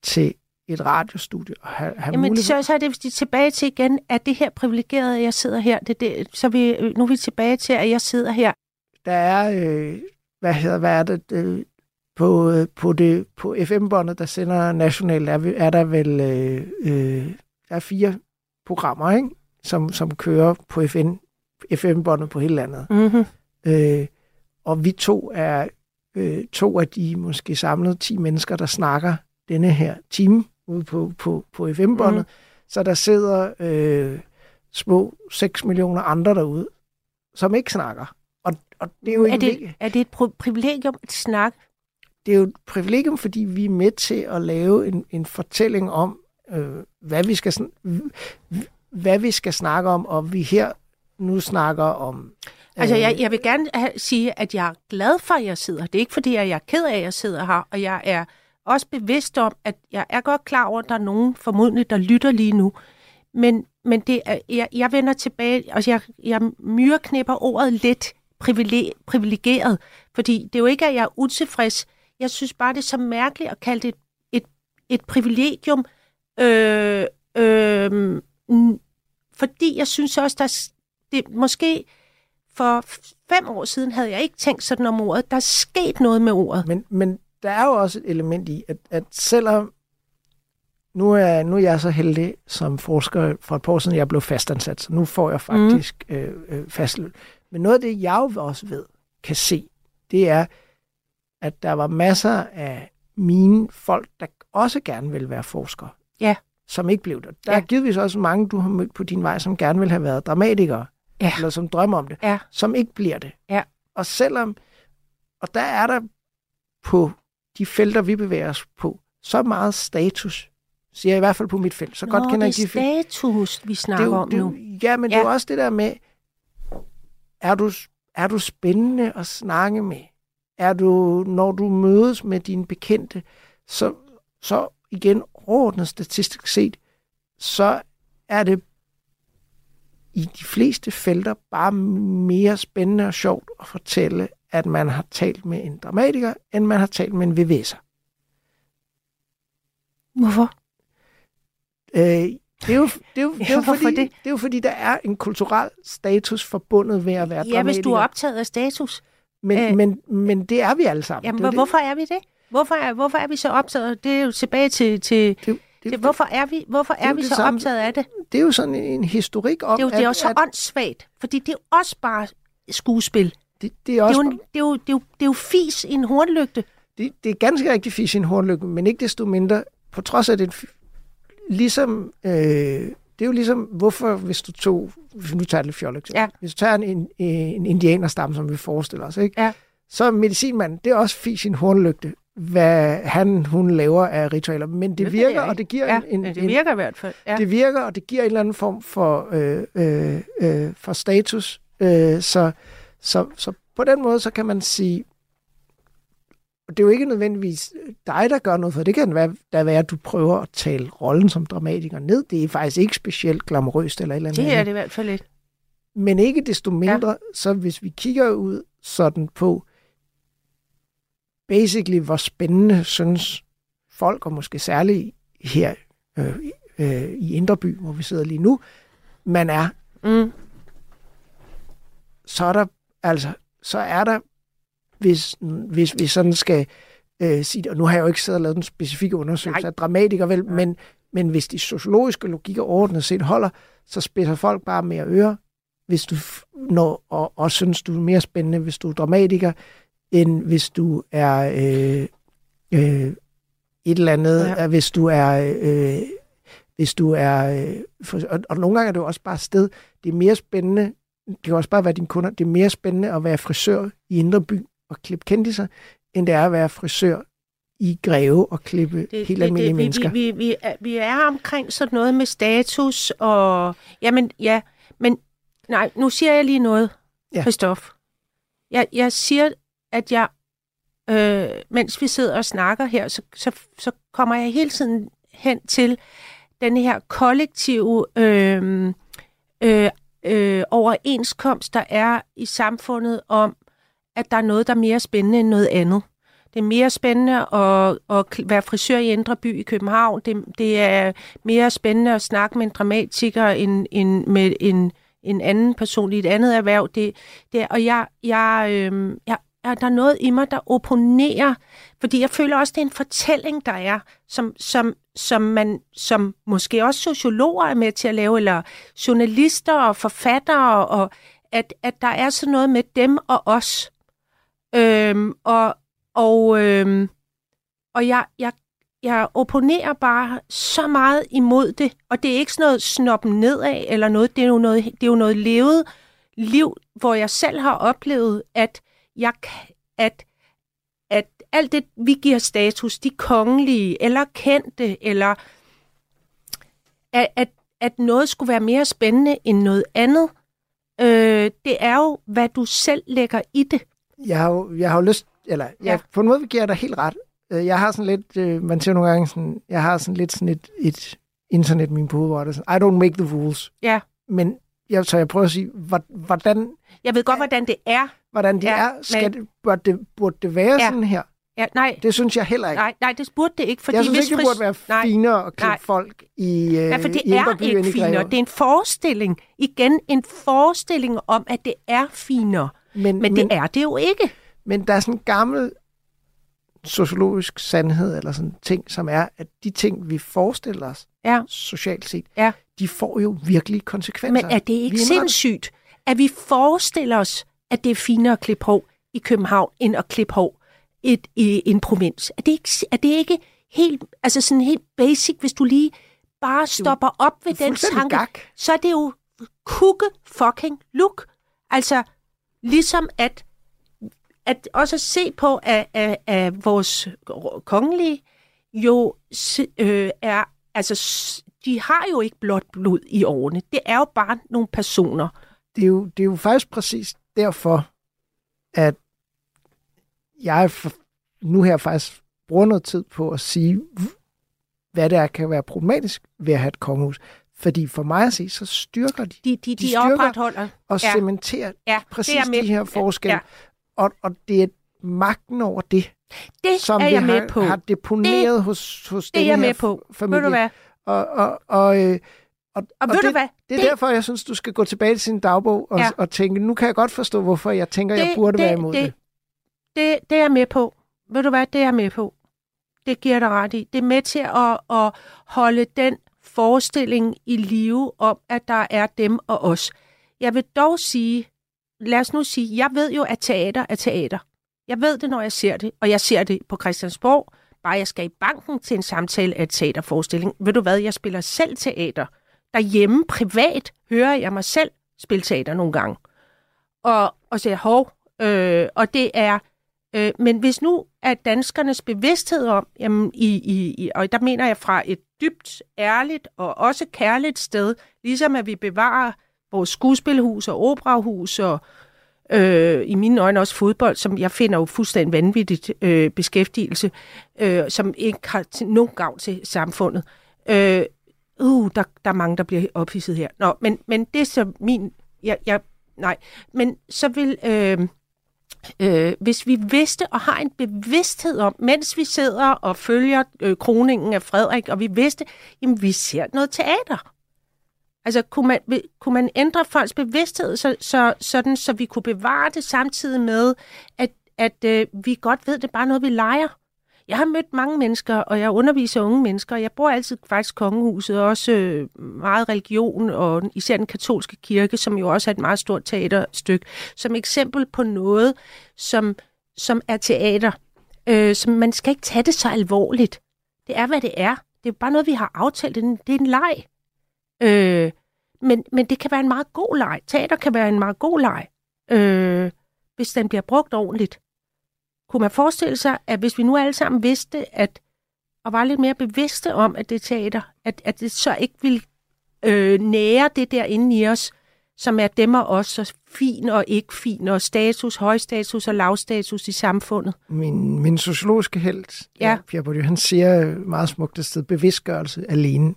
[SPEAKER 4] til et radiostudie og have, have
[SPEAKER 3] Jamen,
[SPEAKER 4] mulighed.
[SPEAKER 3] så, så er det hvis tilbage til igen, at det her privilegeret, at jeg sidder her. Det, det, så vi, nu er vi tilbage til, at jeg sidder her.
[SPEAKER 4] Der er, øh, hvad hedder, hvad er det, øh, på, øh, på, det, på FM-båndet, der sender nationalt, er, er der vel øh, øh, der er fire programmer, ikke? Som, som kører på FN, FM-båndet på hele landet.
[SPEAKER 3] Mm-hmm.
[SPEAKER 4] Øh, og vi to er øh, to af de måske samlede 10 mennesker, der snakker denne her time ude på, på, på FM-båndet. Mm. Så der sidder øh, små 6 millioner andre derude, som ikke snakker. Og, og det er jo
[SPEAKER 3] Er det, er det et privilegium at snakke?
[SPEAKER 4] det er jo et privilegium, fordi vi er med til at lave en, en fortælling om, øh, hvad, vi skal, hvad vi skal snakke om, og vi her nu snakker om...
[SPEAKER 3] Altså,
[SPEAKER 4] øh,
[SPEAKER 3] jeg, jeg vil gerne sige, at jeg er glad for, at jeg sidder. Det er ikke, fordi at jeg er ked af, at jeg sidder her, og jeg er også bevidst om, at jeg er godt klar over, at der er nogen formodentlig, der lytter lige nu. Men, men det er, jeg, jeg vender tilbage, og jeg, jeg myreknipper ordet lidt privile- privilegeret, fordi det er jo ikke, at jeg er utilfreds. Jeg synes bare, det er så mærkeligt at kalde det et, et, et privilegium, øh, øh, fordi jeg synes også, der er, det måske for fem år siden havde jeg ikke tænkt sådan om ordet. Der er sket noget med ordet.
[SPEAKER 4] Men, men der er jo også et element i, at, at selvom nu er, nu er jeg så heldig som forsker for et par år siden, jeg blev fastansat, så nu får jeg faktisk mm. øh, øh, fastløn. Men noget af det, jeg jo også ved, kan se, det er, at der var masser af mine folk, der også gerne vil være forskere.
[SPEAKER 3] Ja.
[SPEAKER 4] Som ikke blev det. Der
[SPEAKER 3] Ja.
[SPEAKER 4] er givetvis også mange, du har mødt på din vej, som gerne vil have været dramatikere.
[SPEAKER 3] Ja.
[SPEAKER 4] Eller som drømmer om det.
[SPEAKER 3] Ja.
[SPEAKER 4] Som ikke bliver det.
[SPEAKER 3] Ja.
[SPEAKER 4] Og selvom, og der er der på de felter, vi bevæger os på, så meget status, siger jeg i hvert fald på mit felt. Så
[SPEAKER 3] Nå,
[SPEAKER 4] godt kender
[SPEAKER 3] det er
[SPEAKER 4] de
[SPEAKER 3] status, vi
[SPEAKER 4] Det
[SPEAKER 3] snakker
[SPEAKER 4] er jo,
[SPEAKER 3] om
[SPEAKER 4] det
[SPEAKER 3] nu.
[SPEAKER 4] ja, men ja. det er også det der med, er du, er du spændende at snakke med? Er du, når du mødes med dine bekendte, så, så igen overordnet statistisk set, så er det i de fleste felter bare mere spændende og sjovt at fortælle, at man har talt med en dramatiker, end man har talt med en VVS'er.
[SPEAKER 3] Hvorfor?
[SPEAKER 4] Øh, det er jo, det er jo, det er jo, fordi,
[SPEAKER 3] det?
[SPEAKER 4] det er jo fordi, der er en kulturel status forbundet med at være
[SPEAKER 3] Ja, hvis du er
[SPEAKER 4] dramatiker.
[SPEAKER 3] optaget af status.
[SPEAKER 4] Men,
[SPEAKER 3] øh,
[SPEAKER 4] men, men det er vi alle sammen.
[SPEAKER 3] Jamen,
[SPEAKER 4] det, er
[SPEAKER 3] hvor, hvorfor er vi det? Hvorfor er, hvorfor er vi så optaget? Det er jo tilbage til... til
[SPEAKER 4] det, det, det,
[SPEAKER 3] hvorfor er vi, hvorfor
[SPEAKER 4] er
[SPEAKER 3] vi
[SPEAKER 4] det
[SPEAKER 3] så
[SPEAKER 4] samme.
[SPEAKER 3] optaget af det?
[SPEAKER 4] det er jo sådan en historik om,
[SPEAKER 3] Det er jo, det er jo
[SPEAKER 4] at,
[SPEAKER 3] så åndssvagt, fordi det er jo også bare skuespil.
[SPEAKER 4] det, det, er
[SPEAKER 3] Det er,
[SPEAKER 4] også,
[SPEAKER 3] jo, det, er jo, det, er jo, det er jo fis i en hornlygte.
[SPEAKER 4] det, det er ganske rigtig fisk i en hornlykke, men ikke desto mindre, på trods af det, f- ligesom, øh, det er jo ligesom, hvorfor hvis du tog, hvis nu tager et lidt fjollet.
[SPEAKER 3] Ja.
[SPEAKER 4] hvis du tager en, en, en indianerstamme, som vi forestiller os, ikke?
[SPEAKER 3] Ja.
[SPEAKER 4] så medicinmanden, det er også fisk i en hornlygte, hvad han, hun laver af ritualer, men det, virker, og det giver
[SPEAKER 3] Ja,
[SPEAKER 4] en, en,
[SPEAKER 3] det virker i hvert fald. Ja.
[SPEAKER 4] det virker, og det giver en eller anden form for, øh, øh, øh, for status. Øh, så, så, så på den måde, så kan man sige, det er jo ikke nødvendigvis dig, der gør noget, for det kan være, der være, at du prøver at tale rollen som dramatiker ned. Det er faktisk ikke specielt glamorøst eller et eller andet.
[SPEAKER 3] det er det i hvert fald ikke.
[SPEAKER 4] Men ikke desto mindre, ja. så hvis vi kigger ud sådan på, basically, hvor spændende synes folk, og måske særligt her øh, øh, i Indreby, hvor vi sidder lige nu, man er,
[SPEAKER 3] Mm.
[SPEAKER 4] så er der, altså, så er der, hvis, hvis vi sådan skal øh, sige det, og nu har jeg jo ikke siddet og lavet en specifik undersøgelse
[SPEAKER 3] Nej.
[SPEAKER 4] af dramatikere, vel,
[SPEAKER 3] Nej.
[SPEAKER 4] men, men hvis de sociologiske logikker overordnet set holder, så spidser folk bare mere øre, hvis du når, og, og synes, du er mere spændende, hvis du er dramatiker, end hvis du er øh, øh, et eller andet,
[SPEAKER 3] Ja.
[SPEAKER 4] ja. hvis du er... Øh, hvis du er... Øh, for, og, og nogle gange er det jo også bare sted, det er mere spændende, det kan også bare være dine kunder, det er mere spændende at være frisør i Indre By og klippe kendiser, end det er at være frisør i Greve og klippe det, helt almindelige
[SPEAKER 3] vi,
[SPEAKER 4] mennesker.
[SPEAKER 3] Vi, vi, vi, er, vi er omkring sådan noget med status, og... Jamen, ja, men... Nej, nu siger jeg lige noget,
[SPEAKER 4] ja.
[SPEAKER 3] Christoph. Jeg, jeg siger, at jeg... Øh, mens vi sidder og snakker her, så, så, så kommer jeg hele tiden hen til den her kollektive øh, øh, øh, overenskomst, der er i samfundet om, at der er noget, der er mere spændende end noget andet. Det er mere spændende at, at være frisør i Indre By i København. Det, det er mere spændende at snakke med en dramatiker end, end med en, en anden person i et andet erhverv. Det, det, er- og jeg, jeg, øh, jeg, er der noget i mig, der opponerer, fordi jeg føler også, det er en fortælling, der er, som, som, som man, som måske også sociologer er med til at lave, eller journalister og forfattere, og at, at der er sådan noget med dem og os. Øhm, og, Og, øhm, og jeg, jeg, jeg opponerer bare så meget imod det. Og det er ikke sådan noget snoppen nedad eller noget. Det er jo noget, det er jo noget levet liv, hvor jeg selv har oplevet, at jeg at, at alt det, vi giver status, de kongelige, eller kendte, eller at, at, at noget skulle være mere spændende end noget andet, øh, det er jo, hvad du selv lægger i det.
[SPEAKER 4] Jeg har jo, jeg har jo lyst, eller ja. jeg, på en måde giver jeg dig helt ret. Øh, jeg har sådan lidt, øh, man siger nogle gange sådan, jeg har sådan lidt sådan et, et internet min på sådan, I don't make the rules.
[SPEAKER 3] Ja.
[SPEAKER 4] Men jeg, så jeg prøver at sige, hvordan...
[SPEAKER 3] Jeg ved godt, hvordan det er.
[SPEAKER 4] Hvordan det ja, er. Skal men... det, burde, det, burde det være ja. sådan her?
[SPEAKER 3] Ja, nej.
[SPEAKER 4] Det synes jeg heller ikke.
[SPEAKER 3] Nej, nej det burde det ikke. Fordi
[SPEAKER 4] jeg synes
[SPEAKER 3] hvis
[SPEAKER 4] ikke, det burde være nej, finere at klippe folk i øh,
[SPEAKER 3] Ja, for det er ikke finere. Det er en forestilling. Igen, en forestilling om, at det er finere. Men, men, men det er det jo ikke.
[SPEAKER 4] Men der er sådan en gammel sociologisk sandhed, eller sådan ting, som er, at de ting, vi forestiller os, ja. socialt set, ja. de får jo virkelig konsekvenser.
[SPEAKER 3] Men er det ikke sindssygt, at vi forestiller os, at det er finere at klippe hår i København, end at klippe hår et, i en provins? Er det, ikke, er det ikke helt, altså sådan helt basic, hvis du lige bare stopper op ved den tanke, gak. så er det jo kukke fucking look. Altså, ligesom at at også se på, at, at, at vores kongelige jo øh, er, altså, de har jo ikke blot blod i årene. Det er jo bare nogle personer.
[SPEAKER 4] Det er jo, det er jo faktisk præcis derfor, at jeg nu her faktisk bruger noget tid på at sige, hvad der kan være problematisk ved at have et kongehus. Fordi for mig at se, så styrker de.
[SPEAKER 3] De, de, de, de opretholder.
[SPEAKER 4] Og ja. cementerer ja, præcis de her forskelle. Ja og, og det er magten over det,
[SPEAKER 3] det som er jeg med har, på.
[SPEAKER 4] har deponeret det, hos, hos
[SPEAKER 3] det
[SPEAKER 4] den
[SPEAKER 3] er
[SPEAKER 4] her
[SPEAKER 3] med på.
[SPEAKER 4] familie.
[SPEAKER 3] Ved du hvad?
[SPEAKER 4] Og, og, og, øh, og,
[SPEAKER 3] og, og ved
[SPEAKER 4] det,
[SPEAKER 3] du hvad?
[SPEAKER 4] Det er det, derfor, jeg synes, du skal gå tilbage til sin dagbog og, ja. og tænke, nu kan jeg godt forstå, hvorfor jeg tænker, det, jeg burde det, være imod det. Det,
[SPEAKER 3] det. Det er jeg med på. Ved du hvad? Det er jeg med på. Det giver dig ret i. Det er med til at, at holde den forestilling i live om, at der er dem og os. Jeg vil dog sige, lad os nu sige, jeg ved jo, at teater er teater. Jeg ved det, når jeg ser det, og jeg ser det på Christiansborg. Bare jeg skal i banken til en samtale af et teaterforestilling. Ved du hvad, jeg spiller selv teater. Derhjemme, privat, hører jeg mig selv spille teater nogle gange. Og, og siger, hov, øh, og det er... Øh, men hvis nu er danskernes bevidsthed om, jamen, i, i, i, og der mener jeg fra et dybt, ærligt og også kærligt sted, ligesom at vi bevarer vores skuespilhus og operahus og øh, i mine øjne også fodbold, som jeg finder jo fuldstændig vanvittigt øh, beskæftigelse, øh, som ikke har til nogen gavn til samfundet. Øh, uh, der, der er mange, der bliver ophidset her. Nå, men, men det er så min... Jeg, jeg, nej, men så vil... Øh, øh, hvis vi vidste og har en bevidsthed om, mens vi sidder og følger øh, kroningen af Frederik, og vi vidste, jamen vi ser noget teater. Altså, kunne man, kunne man ændre folks bevidsthed, så, så, sådan, så vi kunne bevare det samtidig med, at, at øh, vi godt ved, det er bare noget, vi leger? Jeg har mødt mange mennesker, og jeg underviser unge mennesker, jeg bruger altid faktisk kongehuset, og også øh, meget religion, og især den katolske kirke, som jo også er et meget stort teaterstykke, som eksempel på noget, som, som er teater. Øh, som man skal ikke tage det så alvorligt. Det er, hvad det er. Det er bare noget, vi har aftalt. Det er en, det er en leg. Øh, men, men det kan være en meget god leg. Teater kan være en meget god leg, øh, hvis den bliver brugt ordentligt. Kunne man forestille sig, at hvis vi nu alle sammen vidste, at og var lidt mere bevidste om, at det er teater, at, at det så ikke vil øh, nære det der inde i os, som er dem og os, så fin og ikke fin, og status, højstatus og lavstatus i samfundet.
[SPEAKER 4] Min, min sociologiske held, ja. Pierre Bourdieu, han siger meget smukt et sted, bevidstgørelse alene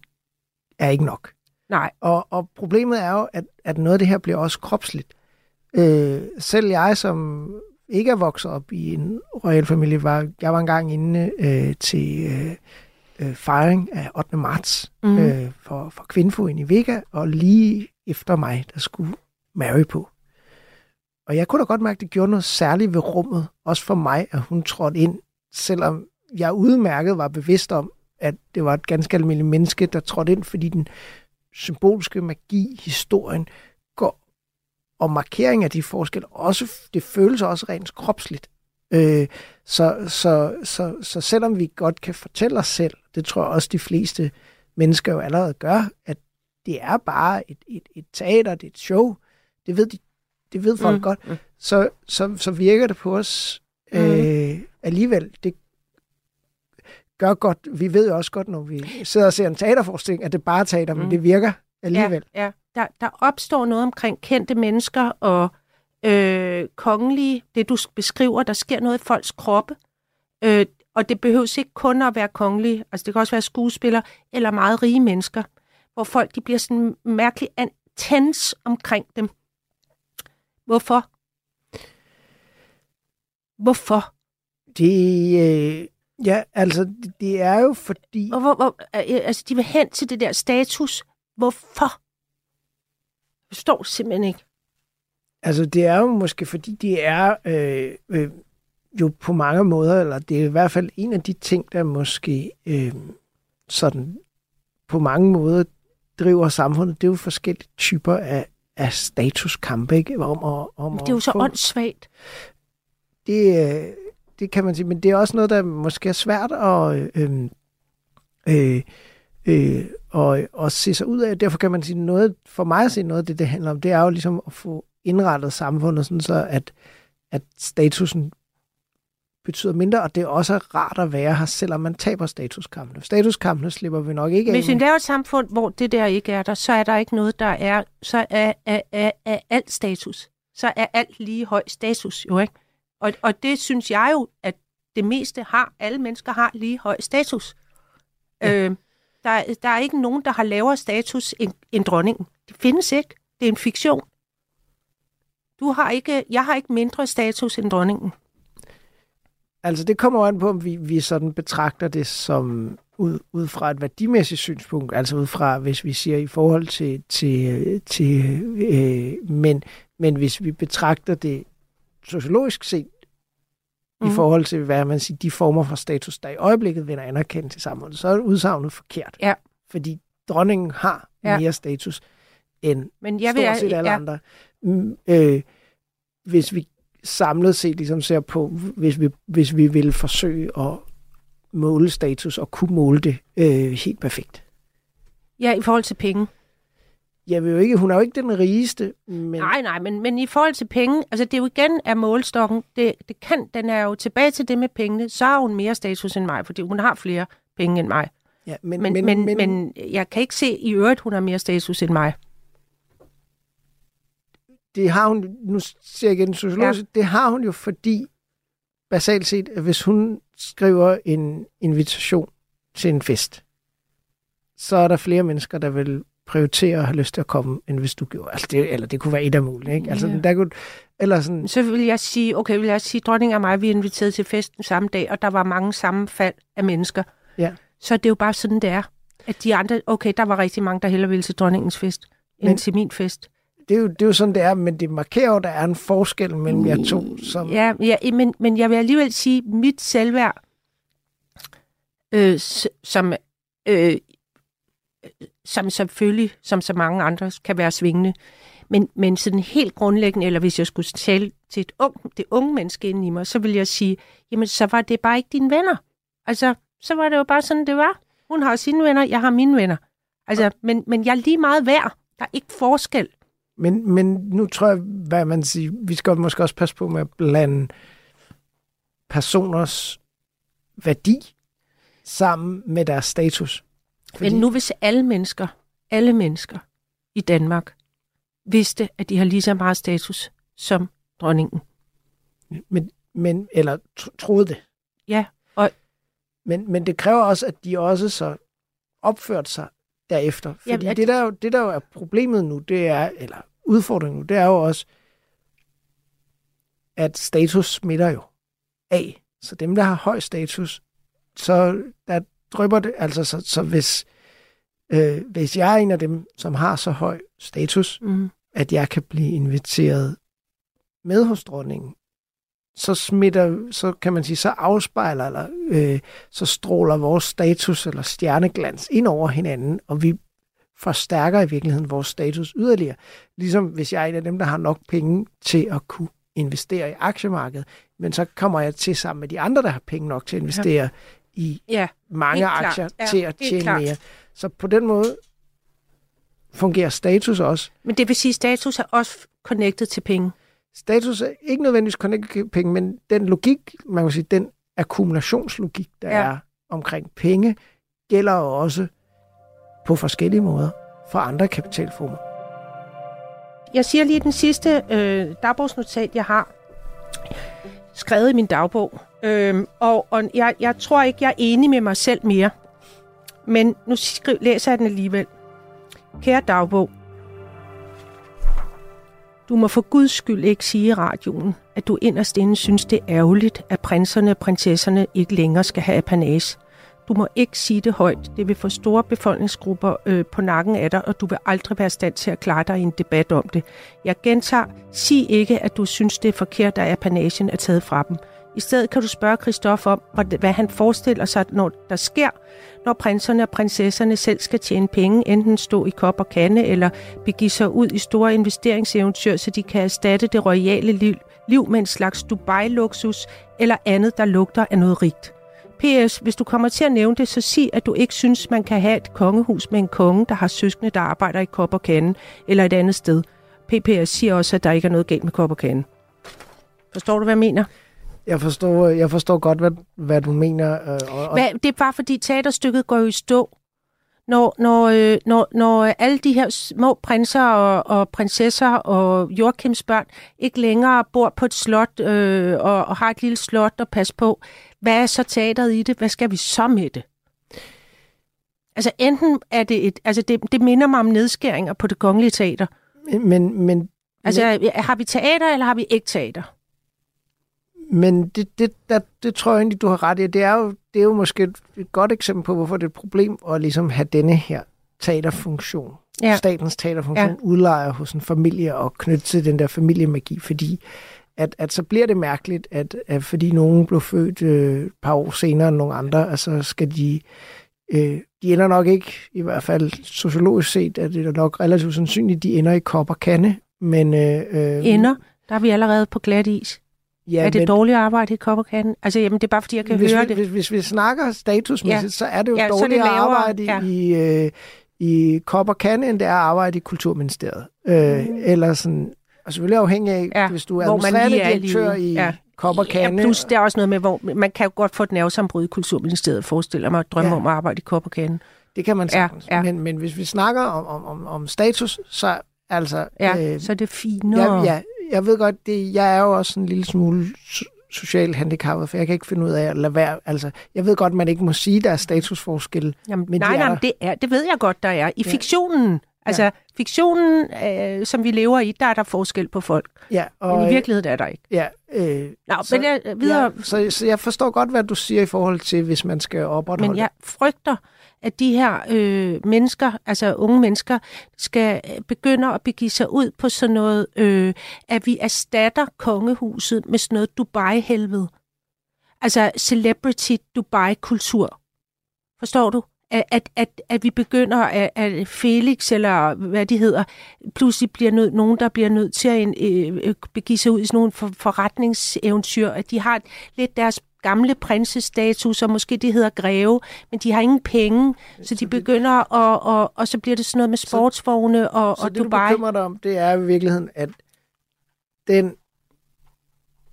[SPEAKER 4] er ikke nok.
[SPEAKER 3] Nej.
[SPEAKER 4] Og, og problemet er jo, at, at noget af det her bliver også kropsligt. Øh, selv jeg, som ikke er vokset op i en royal familie, var, jeg var engang inde øh, til øh, øh, fejring af 8. marts mm. øh, for, for Kvindefoden i Vega, og lige efter mig, der skulle Mary på. Og jeg kunne da godt mærke, at det gjorde noget særligt ved rummet, også for mig, at hun trådte ind, selvom jeg udmærket var bevidst om, at det var et ganske almindeligt menneske, der trådte ind, fordi den symbolske magi, historien, og markering af de forskelle, også, det føles også rent kropsligt. Øh, så, så, så, så selvom vi godt kan fortælle os selv, det tror jeg også de fleste mennesker jo allerede gør, at det er bare et, et, et teater, det er et show, det ved, de, det ved folk mm. godt, mm. Så, så, så virker det på os mm. øh, alligevel. Det gør godt, vi ved jo også godt, når vi sidder og ser en teaterforestilling, at det bare er teater, mm. men det virker alligevel.
[SPEAKER 3] Ja, ja. Der, der opstår noget omkring kendte mennesker og øh, kongelige, det du beskriver, der sker noget i folks kroppe. Øh, og det behøves ikke kun at være kongelige, altså det kan også være skuespillere eller meget rige mennesker, hvor folk de bliver sådan mærkeligt tens omkring dem. Hvorfor? Hvorfor?
[SPEAKER 4] Det, øh, ja, altså, det er jo fordi...
[SPEAKER 3] Hvor, hvor, hvor, øh, altså, de vil hen til det der status. Hvorfor? Jeg forstår simpelthen ikke.
[SPEAKER 4] Altså, det er jo måske, fordi de er øh, øh, jo på mange måder, eller det er i hvert fald en af de ting, der måske øh, sådan på mange måder driver samfundet. Det er jo forskellige typer af, af statuskampe, ikke? Om, om,
[SPEAKER 3] om det er jo så få... åndssvagt.
[SPEAKER 4] Det, øh, det kan man sige, men det er også noget, der måske er svært at, øh, øh, øh, og, og se sig ud af. Derfor kan man sige noget, for mig at se noget af det, det handler om, det er jo ligesom at få indrettet samfundet, sådan så at, at statusen betyder mindre, og det er også rart at være her, selvom man taber statuskampene. Statuskampene slipper vi nok ikke
[SPEAKER 3] af. Hvis vi laver et samfund, hvor det der ikke er der, så er der ikke noget, der er, så er, er, er, er alt status. Så er alt lige høj status, jo ikke? Og, og det synes jeg jo, at det meste har, alle mennesker har lige høj status. Ja. Øh, der, der er ikke nogen, der har lavere status end, end dronningen. Det findes ikke. Det er en fiktion. Du har ikke, jeg har ikke mindre status end dronningen.
[SPEAKER 4] Altså, det kommer an på, om vi, vi sådan betragter det som ud, ud fra et værdimæssigt synspunkt, altså ud fra, hvis vi siger i forhold til, til, til øh, men, men hvis vi betragter det sociologisk set, mm. i forhold til, hvad man siger, de former for status, der i øjeblikket vinder anerkendt i samfundet, så er udsagnet forkert.
[SPEAKER 3] Ja.
[SPEAKER 4] Fordi dronningen har ja. mere status end Men jeg stort set alle ja. andre. Mm, øh, hvis vi samlet set ligesom ser på, hvis vi, hvis vi vil forsøge at måle status og kunne måle det øh, helt perfekt.
[SPEAKER 3] Ja, i forhold til penge.
[SPEAKER 4] Jeg vil jo ikke, hun er jo ikke den rigeste. Men...
[SPEAKER 3] Nej, nej, men, men i forhold til penge, altså det er jo igen af målstokken, det, det kan, den er jo tilbage til det med pengene, så har hun mere status end mig, fordi hun har flere penge end mig. Ja, men, men, men, men, men, men jeg kan ikke se i øvrigt, hun har mere status end mig
[SPEAKER 4] det har hun, nu siger jeg igen sociologisk, ja. det har hun jo, fordi basalt set, at hvis hun skriver en invitation til en fest, så er der flere mennesker, der vil prioritere og have lyst til at komme, end hvis du gjorde. Altså det, eller det kunne være et af mulige, ikke? Altså, ja. der kunne, eller sådan...
[SPEAKER 3] Så vil jeg sige, okay, vil jeg sige, dronning og mig, vi er inviteret til festen samme dag, og der var mange sammenfald af mennesker.
[SPEAKER 4] Ja.
[SPEAKER 3] Så det er jo bare sådan, det er. At de andre, okay, der var rigtig mange, der hellere ville til dronningens fest, end Men, til min fest
[SPEAKER 4] det er, jo, det er jo sådan, det er, men det markerer jo, der er en forskel mellem jer to. Som...
[SPEAKER 3] Ja, ja men, men jeg vil alligevel sige, mit selvværd, øh, som, øh, som selvfølgelig, som så mange andre, kan være svingende, men, men sådan helt grundlæggende, eller hvis jeg skulle tale til et ung, det unge menneske inde i mig, så vil jeg sige, jamen så var det bare ikke dine venner. Altså, så var det jo bare sådan, det var. Hun har sine venner, jeg har mine venner. Altså, men, men jeg er lige meget værd. Der er ikke forskel.
[SPEAKER 4] Men, men nu tror jeg, hvad man siger, vi skal måske også passe på med at blande personers værdi sammen med deres status.
[SPEAKER 3] Fordi... Men nu hvis alle mennesker, alle mennesker i Danmark, vidste, at de har lige så meget status som dronningen.
[SPEAKER 4] Men, men eller troede det.
[SPEAKER 3] Ja. Og...
[SPEAKER 4] Men, men det kræver også, at de også så opførte sig derefter. Fordi Jamen, at... det, der jo, det, der jo er problemet nu, det er, eller udfordringen nu, det er jo også, at status smitter jo af. Så dem, der har høj status, så der drøber det, altså så, så hvis, øh, hvis jeg er en af dem, som har så høj status, mm. at jeg kan blive inviteret med hos dronningen, så smitter, så kan man sige, så afspejler, eller øh, så stråler vores status eller stjerneglans ind over hinanden, og vi forstærker i virkeligheden vores status yderligere. Ligesom hvis jeg er en af dem, der har nok penge til at kunne investere i aktiemarkedet, men så kommer jeg til sammen med de andre, der har penge nok til at investere ja. I
[SPEAKER 3] Ja,
[SPEAKER 4] mange
[SPEAKER 3] helt klart.
[SPEAKER 4] aktier
[SPEAKER 3] Ja,
[SPEAKER 4] til at tjene
[SPEAKER 3] klart.
[SPEAKER 4] mere. Så på den måde fungerer status også.
[SPEAKER 3] men det vil sige, at status er også connected til penge.
[SPEAKER 4] Status er ikke nødvendigvis connected til penge, men den logik, man kan sige, den akkumulationslogik, der
[SPEAKER 3] Ja.
[SPEAKER 4] er omkring penge, gælder også på forskellige måder for andre kapitalformer.
[SPEAKER 3] Jeg siger lige den sidste øh, dagbogsnotat, jeg har skrevet i min dagbog. Øhm, og og jeg, jeg tror ikke, jeg er enig med mig selv mere. Men nu skriv, læser jeg den alligevel. Kære dagbog. Du må for guds skyld ikke sige i radioen, at du inderst inde synes, det er ærgerligt, at prinserne og prinsesserne ikke længere skal have apanage. Du må ikke sige det højt. Det vil få store befolkningsgrupper øh, på nakken af dig, og du vil aldrig være i stand til at klare dig i en debat om det. Jeg gentager, sig ikke, at du synes, det er forkert, at apanagen er taget fra dem. I stedet kan du spørge Kristoff om, hvad- hvad han forestiller sig, når der sker, når prinserne og prinsesserne selv skal tjene penge, enten stå i kop og kande, eller begive sig ud i store investeringseventyr, så de kan erstatte det royale liv, liv med en slags Dubai-luksus eller andet, der lugter af noget rigt. P.S. Hvis du kommer til at nævne det, så sig, at du ikke synes, man kan have et kongehus med en konge, der har søskende, der arbejder i kop og kande, eller et andet sted. PPS siger også, at der ikke er noget galt med kop og kande. Forstår du, hvad jeg mener?
[SPEAKER 4] Jeg forstår, jeg forstår godt, hvad, hvad du mener. øh, Og,
[SPEAKER 3] Hvad, det er bare fordi teaterstykket går jo i stå. Når, når, øh, når, når alle de her små prinser og, og prinsesser og Joachims børn ikke længere bor på et slot øh, og, og har et lille slot at passe på, hvad er så teateret i det? Hvad skal vi så med det? Altså enten er det et, altså det, det minder mig om nedskæringer på det kongelige teater.
[SPEAKER 4] men, men,
[SPEAKER 3] Altså har vi teater, eller har vi ikke teater?
[SPEAKER 4] men det, det, der, det tror jeg egentlig, du har ret i. Det er jo, det er jo måske et, et godt eksempel på, hvorfor det er et problem at ligesom have denne her teaterfunktion,
[SPEAKER 3] Ja.
[SPEAKER 4] statens teaterfunktion, ja. udlejer hos en familie og knytte til den der familiemagi, fordi at, at så bliver det mærkeligt, at, at fordi nogen blev født øh, et par år senere end nogle andre, altså skal de, øh, de ender nok ikke, i hvert fald sociologisk set, at det er nok relativt sandsynligt, de ender i kop og kande, men... Øh, øh,
[SPEAKER 3] Ender, der er vi allerede på glat is.
[SPEAKER 4] ja,
[SPEAKER 3] er det
[SPEAKER 4] men,
[SPEAKER 3] dårligt arbejde i kopperkatten? Altså, jamen, det er bare fordi, jeg kan
[SPEAKER 4] hvis,
[SPEAKER 3] høre
[SPEAKER 4] vi,
[SPEAKER 3] det.
[SPEAKER 4] Hvis, hvis vi snakker statusmæssigt,
[SPEAKER 3] Ja.
[SPEAKER 4] så er det jo
[SPEAKER 3] Ja,
[SPEAKER 4] dårligt at arbejde
[SPEAKER 3] ja.
[SPEAKER 4] i, øh, i kande, end det er at arbejde i Kulturministeriet. Øh,
[SPEAKER 3] Mm.
[SPEAKER 4] Eller sådan, og selvfølgelig afhængig af,
[SPEAKER 3] Ja,
[SPEAKER 4] ja, hvis du er administrerende
[SPEAKER 3] er i
[SPEAKER 4] direktør i
[SPEAKER 3] Ja.
[SPEAKER 4] ja. kop og kande.
[SPEAKER 3] Ja, plus der er også noget med, hvor man kan jo godt få et nervesambrud i Kulturministeriet, forestiller mig, at drømme ja.
[SPEAKER 4] Ja.
[SPEAKER 3] om at arbejde i kopperkatten.
[SPEAKER 4] Det kan man
[SPEAKER 3] Ja,
[SPEAKER 4] sagtens.
[SPEAKER 3] ja.
[SPEAKER 4] Men, men hvis vi snakker om, om, om, status, så altså...
[SPEAKER 3] Ja, øh, så er det finere.
[SPEAKER 4] Ja, ja, jeg ved godt, det, jeg er jo også en lille smule so- socialt handicappet, for jeg kan ikke finde ud af at lade være. Altså, jeg ved godt, man ikke må sige, der er statusforskel.
[SPEAKER 3] Jamen,
[SPEAKER 4] men
[SPEAKER 3] nej,
[SPEAKER 4] de er
[SPEAKER 3] nej,
[SPEAKER 4] der.
[SPEAKER 3] det, er, det ved jeg godt, der er. I
[SPEAKER 4] Ja.
[SPEAKER 3] fiktionen, altså
[SPEAKER 4] Ja.
[SPEAKER 3] fiktionen, øh, som vi lever i, der er der forskel på folk.
[SPEAKER 4] Ja, og,
[SPEAKER 3] Men i virkeligheden er der ikke.
[SPEAKER 4] Ja, øh,
[SPEAKER 3] Nå,
[SPEAKER 4] så-
[SPEAKER 3] men jeg, videre,
[SPEAKER 4] Ja, så, så jeg forstår godt, hvad du siger i forhold til, hvis man skal opretholde.
[SPEAKER 3] Men jeg frygter, at de her øh, mennesker, altså unge mennesker, skal øh, begynde at begive sig ud på sådan noget, øh, at vi erstatter kongehuset med sådan noget Dubai-helvede. Altså celebrity Dubai-kultur. Forstår du? At, at, at, vi begynder, at, at Felix, eller hvad de hedder, pludselig bliver nødt, nogen, der bliver nødt til at øh, øh, begive sig ud i sådan nogle for, forretningseventyr, at de har lidt deres gamle prinsestatus, og måske de hedder greve, men de har ingen penge, så de begynder, og, og, og så bliver det sådan noget med sportsvogne og,
[SPEAKER 4] så
[SPEAKER 3] og
[SPEAKER 4] det,
[SPEAKER 3] Dubai.
[SPEAKER 4] du bekymrer dig om, det er i virkeligheden, at den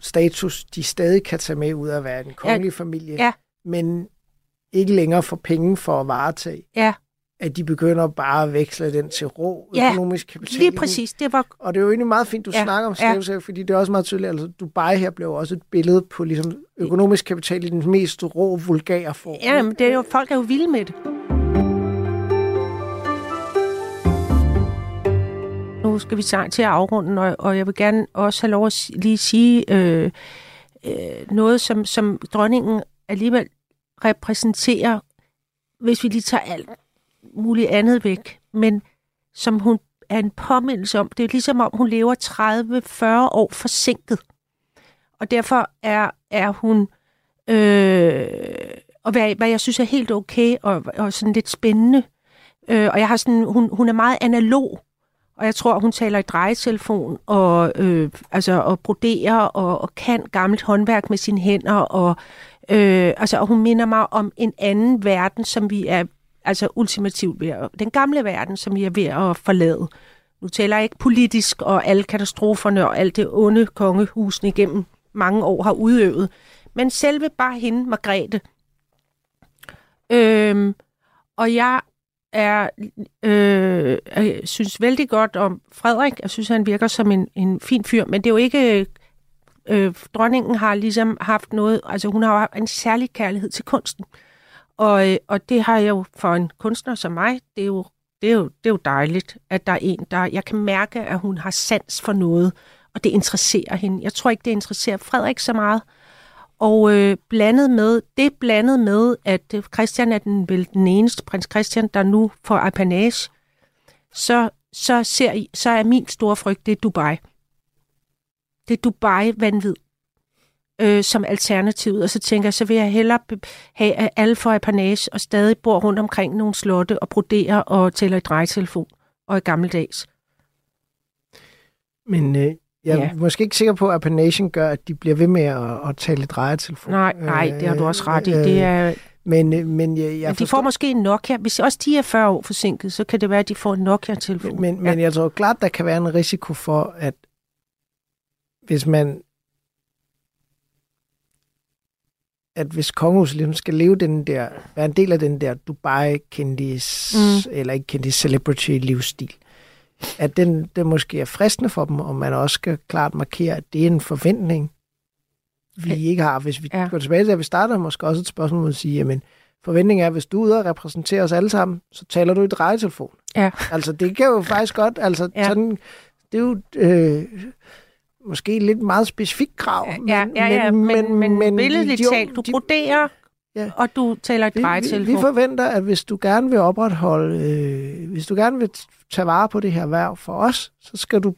[SPEAKER 4] status, de stadig kan tage med ud af at være en kongelig familie,
[SPEAKER 3] ja.
[SPEAKER 4] men ikke længere får penge for at varetage,
[SPEAKER 3] Ja,
[SPEAKER 4] at de begynder bare at veksle den til rå
[SPEAKER 3] Ja,
[SPEAKER 4] økonomisk kapital.
[SPEAKER 3] lige præcis. Det var
[SPEAKER 4] Og det er jo egentlig meget fint, du
[SPEAKER 3] Ja,
[SPEAKER 4] ja, snakker om
[SPEAKER 3] ja.
[SPEAKER 4] status, fordi det er også meget tydeligt, altså Dubai her blev også et billede på ligesom, økonomisk kapital i den mest rå, vulgære form.
[SPEAKER 3] Ja, men det er jo, folk er jo vilde med det. Nu skal vi snart til at afrunde, og, og jeg vil gerne også have lov at lige sige øh, øh, noget, som, som dronningen alligevel repræsenterer, hvis vi lige tager alt muligt andet væk, men som hun er en påmindelse om. Det er ligesom om, hun lever 30-40 år forsinket. Og derfor er, er hun øh, og hvad, hvad jeg synes er helt okay og, og sådan lidt spændende. Øh, og jeg har sådan, hun, hun er meget analog, og jeg tror, hun taler i drejetelefon og, øh, altså, og broderer og, og kan gammelt håndværk med sine hænder. Og, øh, altså, og hun minder mig om en anden verden, som vi er altså ultimativt ved at, den gamle verden, som vi er ved at forlade. Nu taler jeg ikke politisk og alle katastroferne og alt det onde kongehusene igennem mange år har udøvet, men selve bare hende, Margrethe. Øhm, og jeg er, øh, jeg synes vældig godt om Frederik. Jeg synes, han virker som en, en fin fyr, men det er jo ikke... Øh, dronningen har ligesom haft noget... Altså, hun har haft en særlig kærlighed til kunsten. Og, øh, og det har jeg jo for en kunstner som mig, det er jo, det er jo, det er jo dejligt, at der er en, der... Jeg kan mærke, at hun har sans for noget, og det interesserer hende. Jeg tror ikke, det interesserer Frederik så meget. Og øh, blandet med, det blandet med, at øh, Christian er den, vel den eneste, prins Christian, der nu får apanage, så, så, ser, så er min store frygt, det er Dubai. Det er Dubai-vanvid øh, som alternativet, Og så tænker jeg, så vil jeg hellere have, at alle får apanage og stadig bor rundt omkring nogle slotte og broderer og tæller i drejetelefon og i gammeldags.
[SPEAKER 4] Men øh, jeg er ja. måske ikke sikker på, at Appanation gør, at de bliver ved med at, at tale drejetelefon.
[SPEAKER 3] Nej, nej, det har du også ret i. Det er,
[SPEAKER 4] men, øh, men, jeg, jeg
[SPEAKER 3] men de får måske en Nokia. Hvis også de er 40 år forsinket, så kan det være, at de får en Nokia-telefon.
[SPEAKER 4] Men, men, ja. men jeg tror klart, der kan være en risiko for, at hvis man at hvis kongehuset ligesom skal leve den der, være en del af den der Dubai-kendis, mm. eller ikke kendis celebrity-livsstil, at den, den måske er fristende for dem, og man også skal klart markere, at det er en forventning, vi ikke har. Hvis vi ja. går tilbage til, at vi starter måske også et spørgsmål at sige, jamen, forventningen er, at hvis du er ude og repræsentere os alle sammen, så taler du i drejetelefon.
[SPEAKER 3] Ja.
[SPEAKER 4] Altså, det kan jo faktisk godt, altså, ja. sådan, det er jo øh, måske lidt meget specifikt krav.
[SPEAKER 3] Ja, ja, ja, men, men, men, men billedligt talt, du broderer Ja. Og du taler et drejetelefon.
[SPEAKER 4] Vi, vi forventer, at hvis du gerne vil opretholde, øh, hvis du gerne vil tage vare på det her værv for os, så skal du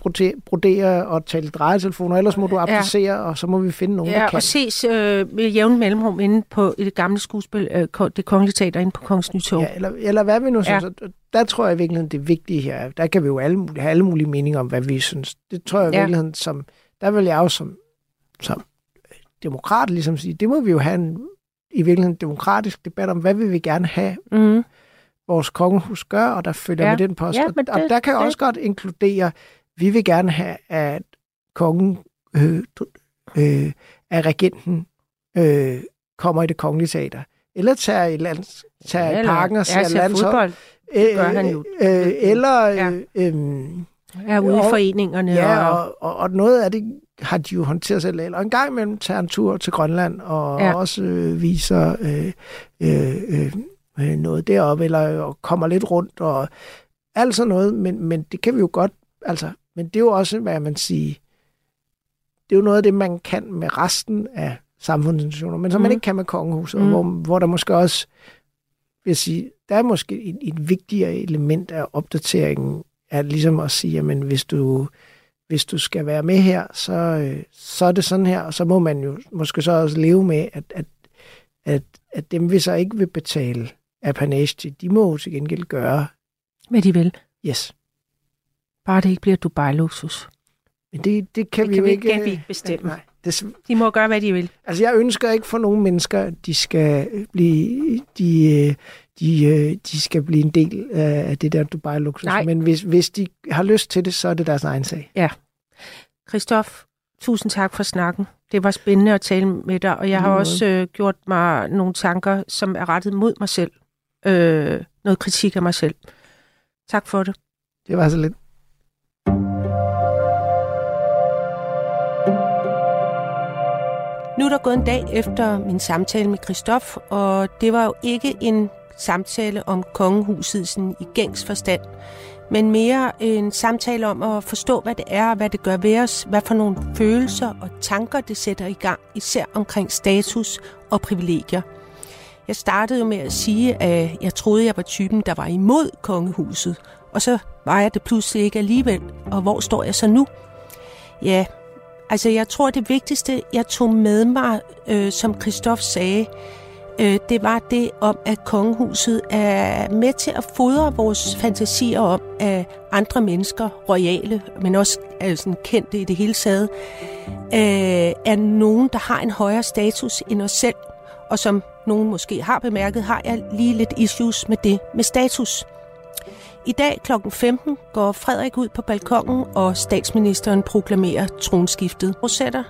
[SPEAKER 4] brodere og tale drejetelefon, og ellers må du applicere, ja. og så må vi finde nogen,
[SPEAKER 3] ja,
[SPEAKER 4] der kan.
[SPEAKER 3] og ses øh, med jævn mellemrum inde på det gamle skuespil, øh, det kongelige teater inde på Kongens Nytog.
[SPEAKER 4] Ja, eller, eller hvad vi nu ja. synes. Der tror jeg i virkeligheden, det vigtige her, der kan vi jo alle have alle mulige meninger om, hvad vi synes. Det tror jeg i ja. virkeligheden, som, der vil jeg jo som, som demokrat ligesom sige, det må vi jo have en i virkeligheden en demokratisk debat om, hvad vil vi gerne have, mm. vores kongehus gør, og der følger ja. med den post. Ja, og, det, og der kan det. også godt inkludere, vi vil gerne have, at kongen, øh, øh, at regenten øh, kommer i det kongelige teater. Eller tager i, land, tager ja, i parken og ser ja,
[SPEAKER 3] landshold. Det gør han jo.
[SPEAKER 4] Øh, eller...
[SPEAKER 3] Ja.
[SPEAKER 4] Øh, øh,
[SPEAKER 3] er ude i foreningerne.
[SPEAKER 4] Ja, og, og, og noget af det har de jo håndteret selv. Og en gang imellem tager en tur til Grønland og ja. også øh, viser øh, øh, øh, noget deroppe, eller kommer lidt rundt og alt sådan noget. Men, men det kan vi jo godt, altså, men det er jo også, hvad man siger, det er jo noget af det, man kan med resten af samfundsinstitutioner, men som mm. man ikke kan med kongehuset, mm. hvor, hvor der måske også, vil jeg sige, der er måske et, et vigtigere element af opdateringen, er ligesom at sige, jamen hvis du hvis du skal være med her, så, øh, så er det sådan her, og så må man jo måske så også leve med, at, at, at, at dem, vi så ikke vil betale apanage til, de må jo til gengæld gøre.
[SPEAKER 3] Hvad de vil.
[SPEAKER 4] Yes.
[SPEAKER 3] Bare det ikke bliver Dubai-luksus.
[SPEAKER 4] Men det, det kan det vi
[SPEAKER 3] kan
[SPEAKER 4] jo ikke...
[SPEAKER 3] kan vi ikke bestemme. Nej, det, de må gøre, hvad de vil.
[SPEAKER 4] Altså, jeg ønsker ikke for nogle mennesker, at de skal blive... De, øh, de, øh, de skal blive en del af det der Dubai-luksus. Men hvis, hvis de har lyst til det, så er det deres egen sag.
[SPEAKER 3] Ja. Christoph, tusind tak for snakken. Det var spændende at tale med dig, og jeg har også øh, gjort mig nogle tanker, som er rettet mod mig selv. Øh, noget kritik af mig selv. Tak for det.
[SPEAKER 4] Det var så lidt.
[SPEAKER 3] Nu er der gået en dag efter min samtale med Christoph, og det var jo ikke en samtale om kongehuset sådan i gængs forstand, men mere en samtale om at forstå, hvad det er og hvad det gør ved os, hvad for nogle følelser og tanker det sætter i gang, især omkring status og privilegier. Jeg startede jo med at sige, at jeg troede, jeg var typen, der var imod kongehuset, og så var jeg det pludselig ikke alligevel. Og hvor står jeg så nu? Ja, altså jeg tror, det vigtigste, jeg tog med mig, øh, som Christoph sagde, øh, det var det om, at kongehuset er med til at fodre vores fantasier om, at andre mennesker, royale, men også altså, kendte i det hele taget, øh, er nogen, der har en højere status end os selv. Og som nogen måske har bemærket, har jeg lige lidt issues med det med status. I dag kl. 15 går Frederik ud på balkongen, og statsministeren proklamerer tronskiftet. Rosetta,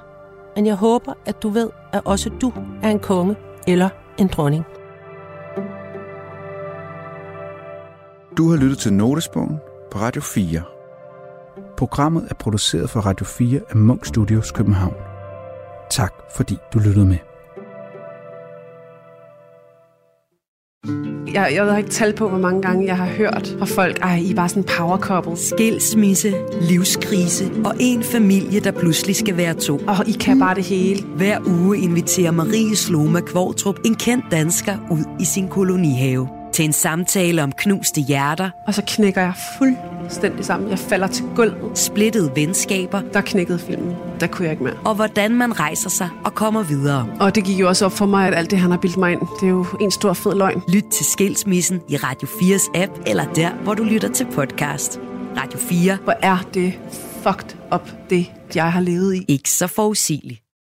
[SPEAKER 3] men jeg håber, at du ved, at også du er en konge eller en dronning.
[SPEAKER 1] Du har lyttet til Notesbogen på Radio 4. Programmet er produceret for Radio 4 af Munk Studios København. Tak fordi du lyttede med.
[SPEAKER 5] Jeg, jeg har ikke tal på, hvor mange gange jeg har hørt fra folk, ej, I er bare sådan power couple.
[SPEAKER 2] Skilsmisse, livskrise og en familie, der pludselig skal være to.
[SPEAKER 5] Og I kan bare det hele.
[SPEAKER 2] Hver uge inviterer Marie Sloma Kvortrup en kendt dansker ud i sin kolonihave til en samtale om knuste hjerter,
[SPEAKER 5] Og så knækker jeg fuldstændig sammen. Jeg falder til gulvet.
[SPEAKER 2] splittede venskaber
[SPEAKER 5] Der knækkede filmen. Der kunne jeg ikke mere.
[SPEAKER 2] og hvordan man rejser sig og kommer videre.
[SPEAKER 5] Og det gik jo også op for mig, at alt det, han har bildt mig ind, det er jo en stor fed løgn.
[SPEAKER 2] Lyt til Skilsmissen i Radio 4's app eller der, hvor du lytter til podcast. Radio 4.
[SPEAKER 5] Hvor er det fucked up, det jeg har levet i.
[SPEAKER 2] Ikke så forudsigeligt.